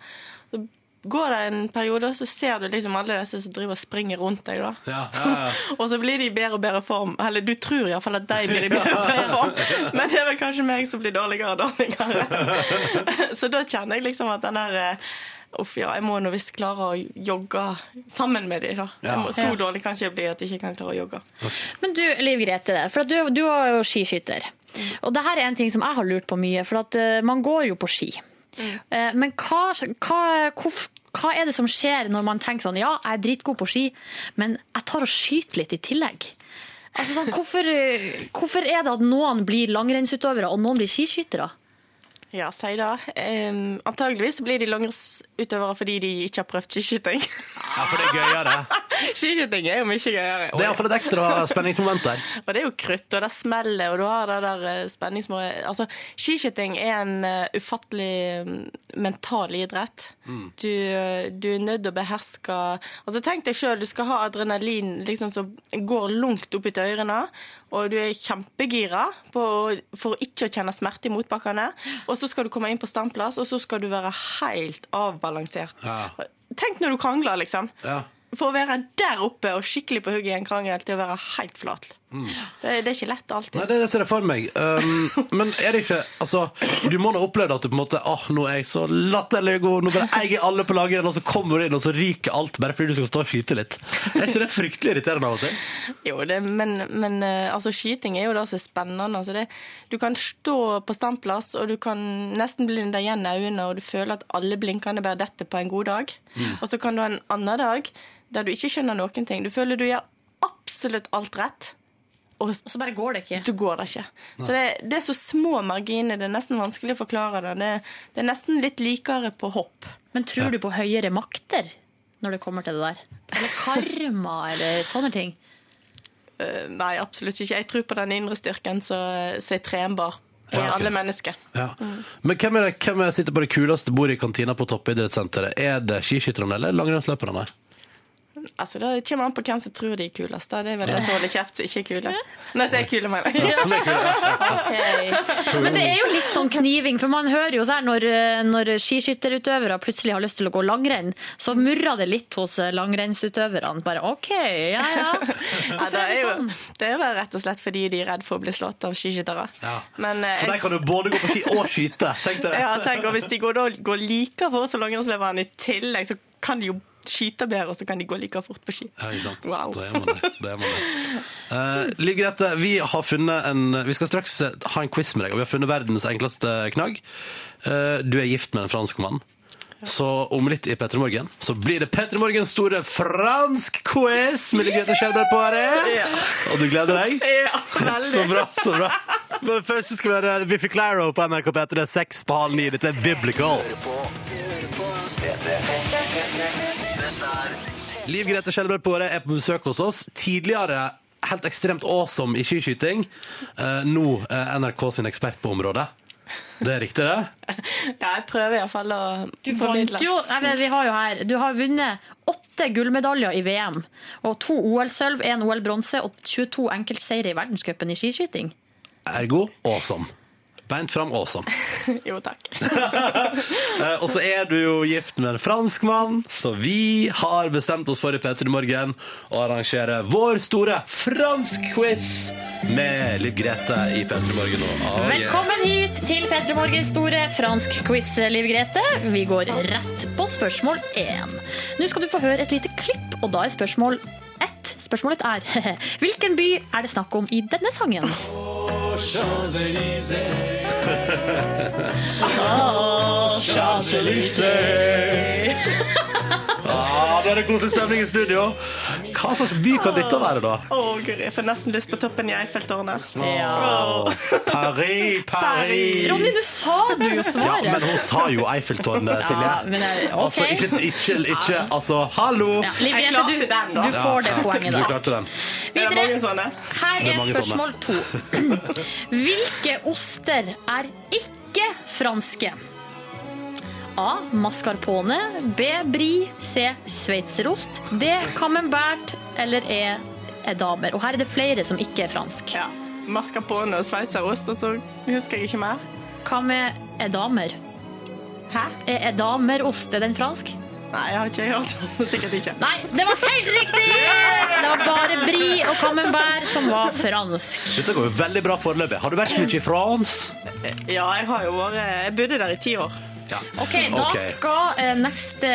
Så går det en periode, så ser du liksom alle disse som driver og springer rundt deg. da. Ja, ja, ja. Og så blir de i bedre og bedre form. Eller du tror iallfall at de blir i bedre og bedre form, men det er vel kanskje meg som blir dårligere og dårligere. Så da kjenner jeg liksom at den der eh, Uff, ja, jeg må nå visst klare å jogge sammen med dem. da. Jeg må, så dårlig kan ikke jeg bli at jeg ikke kan klare å jogge. Men du, Liv Grete, for at du, du er jo skiskytter. Og det her er en ting som jeg har lurt på mye, for at eh, man går jo på ski. Eh, Men hva, hva, hva er det som skjer når man tenker sånn, ja, jeg er dritgod på ski, men jeg tar og skyter litt i tillegg? Altså, sånn, hvorfor, eh, hvorfor er det at noen blir langrennsutøvere og noen blir skiskyttere? Ja, si det. Um, antageligvis blir de langrennsutøvere fordi de ikke har prøvd skiskyting. Ja, for det er gøyere. skiskyting er jo mye gøyere. Det er iallfall et ekstra spenningsmoment der. Og det er jo krutt, og det smeller, og du har det der eh, spenningsmålet. Altså, skiskyting er en uh, ufattelig mm, mental idrett. Du, eh, du er nødt til å beherske Altså, Tenk deg sjøl, du skal ha adrenalin liksom, som går langt opp i ørene, og du er kjempegira på, for ikke å kjenne smerte i motbakkene. Og så skal du komme inn på standplass, og så skal du være helt avbalansert. Ja. Tenk når du krangler, liksom. Ja. For å være der oppe og skikkelig på hugget i en krangel til å være helt flat. Det, det er ikke lett alltid. Nei, det, det ser jeg for meg. Um, men er det ikke Altså, du må nå oppleve at du på en måte Åh, nå er jeg så latterlig god, nå bare eier alle på laget, og så kommer du inn, og så ryker alt bare fordi du skal stå og skyte litt. Er ikke det fryktelig irriterende av og til? Jo, det, men, men eh, altså, skyting er jo det som er spennende. Altså, det, du kan stå på standplass, og du kan nesten blinde igjen øynene, og du føler at alle blinkene bare detter på en god dag. Mm. Og så kan du ha en annen dag der du ikke skjønner noen ting. Du føler du gjør absolutt alt rett. Og så bare går det ikke. Du går det ikke. Så det, det er så små marginer, det er nesten vanskelig å forklare det. Det, det er nesten litt likere på hopp. Men tror du på høyere makter når det kommer til det der? Eller karma, eller sånne ting? Uh, Nei, absolutt ikke. Jeg tror på den indre styrken som som er trenbar hos Ja, okay. alle mennesker. Ja. Men hvem er det hvem er sitter på det kuleste bordet i kantina på toppidrettssenteret? Er det skiskytterne eller langrennsløperne? Altså, Det kommer an på hvem som tror de er kulest. da. Det er vel de som holder kjeft, som ikke er kule. Nei, som er kule, mener jeg. Ja, er kule, Ok. Men det er jo litt sånn kniving, for man hører jo sånn når, når skiskytterutøvere plutselig har lyst til å gå langrenn, så murrer det litt hos langrennsutøverne. Bare OK, ja ja. Ja, det, er jo, det er jo rett og slett fordi de er redd for å bli slått av skiskyttere. Ja. Men, eh, For de kan du både gå på ski og skyte. Tenk deg det. Ja, tenk, og Hvis de går, da, går like fort som langrennsløperne i tillegg, så kan de jo skyte bedre, og så kan de gå like fort på ski. Ja, ikke sant? Wow. Da er man det. det, er man det. Uh, Liv Grete, vi har funnet en Vi skal straks eh, ha en quiz med deg, og vi har funnet verdens enkleste knagg. Uh, du er gift med en franskmann. Så om litt i P3 Morgen så blir det P3 Morgens store fransk quiz med Liv Grete Skjelberg på her. Ja. Og du gleder deg? Ja, veldig. Så bra, så bra. Men først skal vi høre Biffy Claro på NRK P3. Er seks på halv ni. Dette er Biblical. Liv Grete Skjelbred Påre er på besøk hos oss. Tidligere helt ekstremt awesome i skiskyting. Eh, nå eh, NRK sin ekspert på området. Det er riktig, det? Ja, jeg prøver iallfall å Du vant jo Nei, vi har jo her Du har vunnet åtte gullmedaljer i VM. Og to OL-sølv, én OL-bronse og 22 enkeltseire i verdenscupen i skiskyting. Ergo awesome. Beint fram awesome. Jo, takk. Eh, og så er du jo gift med en franskmann, så vi har bestemt oss for i P3 Morgen å arrangere vår store fransk-quiz med Liv Grete i P3 Morgen. Oh, yeah. Velkommen hit til P3 Morgens store fransk-quiz, Liv Grete. Vi går rett på spørsmål én. Nå skal du få høre et lite klipp, og da er spørsmål ett. Spørsmålet er Hvilken by er det snakk om i denne sangen? Ah, det er det koselig stemning i studio. Hva slags by kan dette være, da? Å, guri, jeg får nesten lyst på toppen i Eiffeltårnet. Åh, Paris, Paris. Ronny, du sa du jo svaret. Ja, men hun sa jo Eiffeltårnet, Silje. Ja, men okay. Altså, ikke, ikke, ikke Altså, hallo! Ja, Liv Jeg klarte du, den, da. du får det poenget, da. Du klarte den. Er sånne. Her er er spørsmål to. Hvilke oster er ikke franske? A. Mascarpone. B. Brie. C. Sveitserost. D. Camembert. Eller E. Edamer. Og her er det flere som ikke er fransk. Ja. Mascarpone og sveitserost, og så husker jeg ikke mer. Hva med edamer? Hæ? Er edamerost er den fransk? Nei, jeg har ikke hørt. Sikkert ikke. Nei, det var helt riktig! Det var bare Brie og Camembert som var fransk. Dette går jo veldig bra foreløpig. Har du vært mye i France? Ja, jeg har jo vært Jeg bodde der i ti år. Ja. Ok, Da Ok. skal eh, neste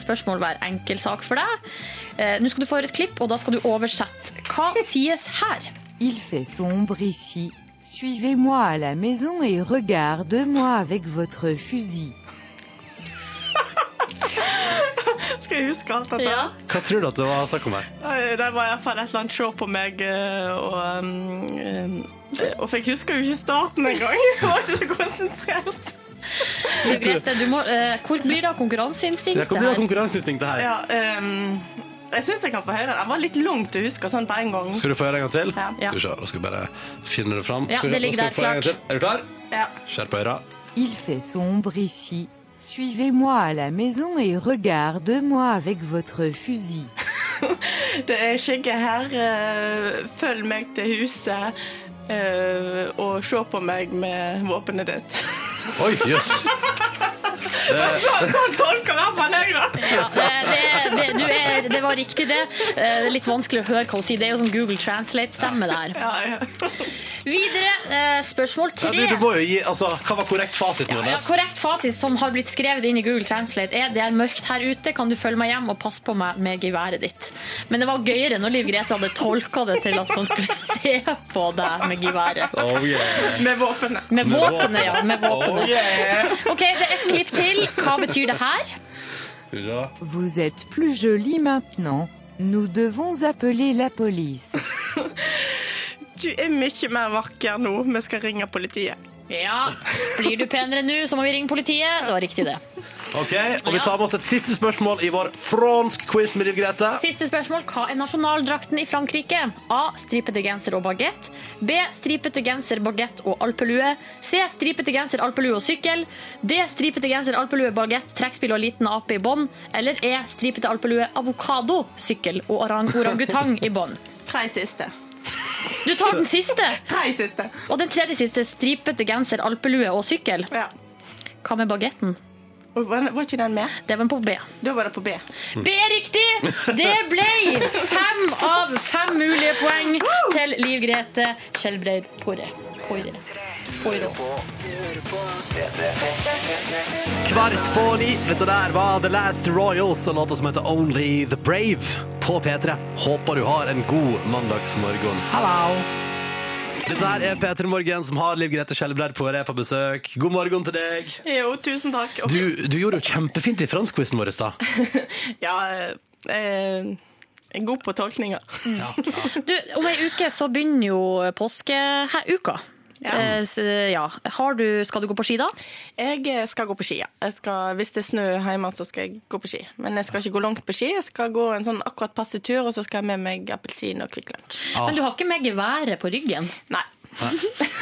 spørsmål være enkel sak for deg. Eh, Nå skal du få høre et klipp, og da skal du oversette. Hva sies her? Il fait sombre ici. Suivez-moi à la maison et regarde-moi avec votre fusil. Skal jeg huske alt dette? Ja. Hva tror du at det var snakk om her? Nei, Det var iallfall et eller annet show på meg, eh, og um, eh, Og for jeg husker jo ikke starten engang. Jeg var ikke så konsentrert. Grete, du må, uh, hvor blir det av Det konkurranseinstinktet blir det her? konkurranseinstinktet her. Ja, um, jeg syns jeg kan få høre. Den var litt lang til å huske sånn på en gang. Skal du få høre en gang til? Ja. Skal vi se, Da skal vi bare finne det fram. Ja, det ligger der klart. Er du klar? Ja. Skjerp øra. Il fait sombre ici. Suivez-moi à la maison et regarde-moi avec votre fusil. Det er skygge her. eh, Følg meg til huset. eh, Og se på meg med våpenet ditt. Oi, jøss. Sånn tolker i hvert fall jeg, da. Det, det, du er, det var riktig, det. Eh, Det er litt vanskelig å høre hva hun sier. Det er jo sånn Google Translate-stemme der. Videre, eh, spørsmål Ja, tre. du, du må jo gi, altså, Hva var korrekt fasit, Ja, ja, korrekt fasit som har blitt skrevet inn i Google Translate er det er mørkt her ute, kan du følge meg hjem og passe på meg med geværet ditt. Men det var gøyere når Liv Grete hadde tolka det til at man skulle se på deg med geværet. Oh, yeah. Med våpenet. Med våpenet, ja. Med våpenet. Oh, yeah. OK, det er et klipp til. Hva betyr det her? Vous êtes plus jolie maintenant. Nous devons appeler la police. Du er mye mer vakker nå. Vi skal ringe politiet. Ja. Blir du penere nå, så må vi ringe politiet. Det var riktig, det. Ok, og Vi tar med oss et siste spørsmål i vår fransk quiz med Liv Grete. Siste spørsmål. Hva er nasjonaldrakten i Frankrike? A. Stripete genser og bagett. B. Stripete genser, bagett og alpelue. C. Stripete genser, alpelue og sykkel. D. Stripete genser, alpelue, bagett, trekkspill og liten ape i bånd. Eller E. Stripete alpelue, avokado, sykkel og orang orangutang i bånd. Tre siste. Du tar den siste. Tre siste. Og den tredje siste. Stripete genser, alpelue og sykkel. Ja. Hva med bagetten? Var, var ikke den med? Det var på B. Da var det på B. B er riktig! Det ble fem av fem mulige poeng til Liv Grete Skjelbreid Porre. Porre. Porre. Kvart på ni. Dette der var The Last Royals og låta som heter Only The Brave på P3. Håper du har en god mandagsmorgen. Hallo! Dette her er P3 Morgen som har Liv Grete Skjelbreid på på besøk. God morgen til deg. Jo, tusen takk. Okay. Du, du gjorde jo kjempefint i franskquizen vår i stad. Ja, eh, er god på tolkninger. Du, om ei uke så begynner jo påskeuka. Ja. Eh, ja. Har du, skal du gå på ski da? Jeg eh, skal gå på ski, ja. Jeg skal, hvis det er snø hjemme, så skal jeg gå på ski. Men jeg skal ikke gå langt på ski. Jeg skal gå en sånn akkurat passe tur, og så skal jeg med meg appelsin og Kvikk Lunsj. Ah. Men du har ikke med geværet på ryggen? Nei.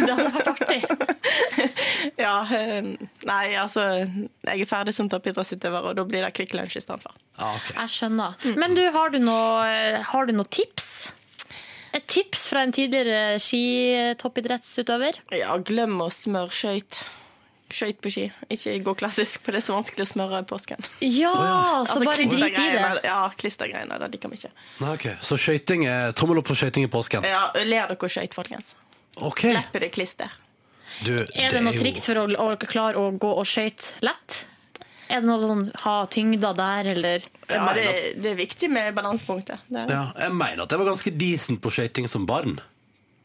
Det hadde vært artig. Ja, eh, nei, altså Jeg er ferdig som toppidrettsutøver, og da blir det Kvikk Lunsj i Ah, for. Jeg skjønner. Men du, har du noe, har du noe tips? Et tips fra en tidligere skitoppidrettsutøver? Ja, glem å smøre skøyt. Skøyt på ski. Ikke gå klassisk, for det er så vanskelig å smøre i påsken. Ja, så Altså, bare drit i det. Ja, klistergreiene. Det liker vi ikke. Nei, ok. Så skøyting er tommel opp for skøyting i påsken. Ja, ler dere skøyt, folkens. OK. Slipper det klister. Du, Er det noen jo- triks for å, å klare å gå og skøyte lett? Er det noe sånn ha tyngda der, eller? Ja, det, det er viktig med balansepunktet. Ja, jeg mener at jeg var ganske decent på skøyting som barn.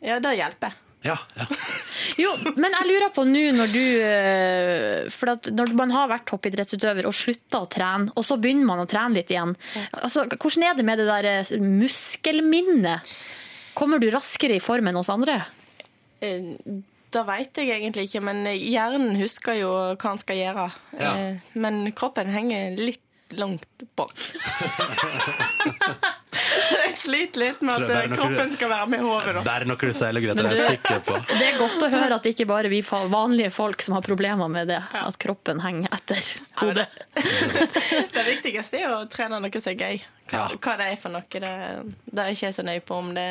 ja, det hjelper. Ja, ja. Jo, men jeg lurer på nå når du eh, For at når man har vært toppidrettsutøver og slutta å trene, og så begynner man å trene litt igjen. Altså, hvordan er det med det der eh, muskelminnet? Kommer du raskere i form enn oss andre? Det veit jeg egentlig ikke, men hjernen husker jo hva han skal gjøre. Ja. Eh, Men kroppen henger litt langt bak. Så jeg sliter litt med at eh, kroppen du- skal være med håret. Det er noe du sier, Grete. Det er jeg sikker på. Det er godt å høre at det ikke bare er vi vanlige folk som har problemer med det, at kroppen henger etter hodet. Det viktigste er å trene noe som er gøy. Hva, hva det er for noe. Det, det er ikke jeg så nøye på om det,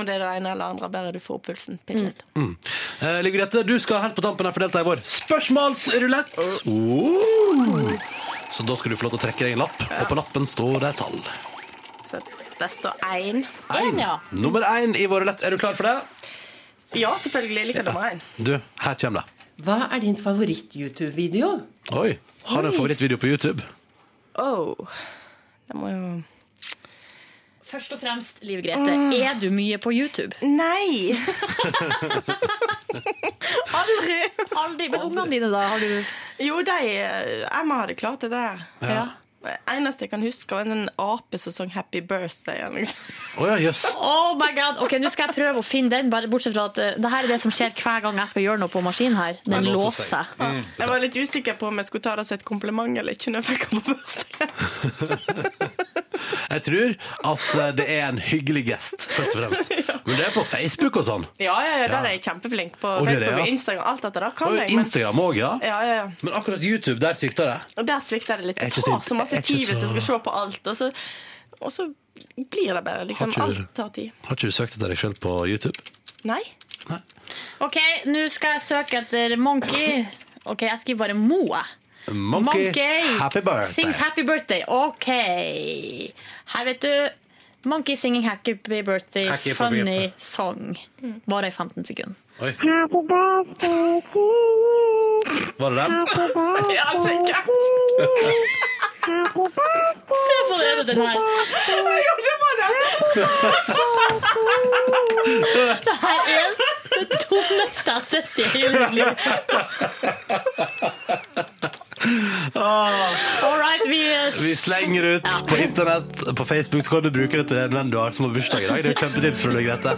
om det er det ene eller andre, bare du får pulsen bitte litt. Mm. Eh, Liv Grete, du skal helt på tampen her få delta i vår spørsmålsrulett. Oh. Så da skal du få lov til å trekke deg en lapp, og på lappen står det et tall. Så det står én. Én, ja. Nummer én i vår rulett. Er du klar for det? Ja, selvfølgelig. Jeg liker nummer én. Du, her kommer det. Hva er din favoritt-YouTube-video? Oi. Har du en favorittvideo på YouTube? Oh. Det må jo Først og fremst, Liv Grete, er du mye på YouTube? Nei! Aldri! Aldri. Men ungene dine, da? Har du Jo, de Emma hadde klart det der. Ja. Eneste jeg kan huske, var en ape som sang 'Happy Birthday'. Liksom. Oh, ja, jøss. Oh my god, ok, Nå skal jeg prøve å finne den, bare bortsett fra at uh, det her er det som skjer hver gang jeg skal gjøre noe på maskinen her. Den Den låser. Mm. Jeg var litt usikker på om jeg skulle ta det som et kompliment eller ikke. når jeg fikk den på bursdagen. Jeg tror at eh, det er en hyggelig gest, først og fremst. Men det er på Facebook og sånn. Ja, ja, ja, der Ja. er jeg kjempeflink. På Og det det, Facebook og. Instagram. Alt dette der kan Og jeg. men- Instagram òg, ja. Ja, ja, ja. Men akkurat YouTube, der svikter det. Og der svikter det litt. Er Det ikke tar så masse er ikke hvis jeg skal se på alt, og så, og så blir det bare liksom Har ikke- Alt tar tid. Har ikke du søkt etter deg sjøl på YouTube? Nei. Ok, nå skal jeg søke etter Monkey. Ok, jeg skriver bare Mo. Monkey, Monkey, happy birthday. Sings happy birthday. OK. Her, vet du. Monkey singing happy birthday, Happy funny birthday. song. Bare i 15 sekunder. Oi. Happy birthday to you. Var det den? Ja, sikkert. Se for deg den her. Jo, det var Det her er det dummeste jeg har sett i hele mitt liv. All right, vi, Vi slenger ut på internett, på Facebook, så kan du bruke det til en venn du har som har bursdag i dag. Det er jo kjempetips fra deg, Grete.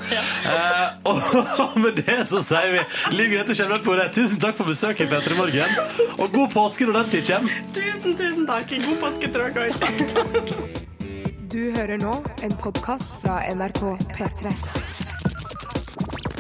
Eh, og med det så sier vi Liv Grete Kjellberg på det. Tusen takk for besøket i P3 Morgen. Og god påske når den tid kommer. Tusen, tusen takk. God påske til dere òg. Du hører nå en podkast fra NRK P3.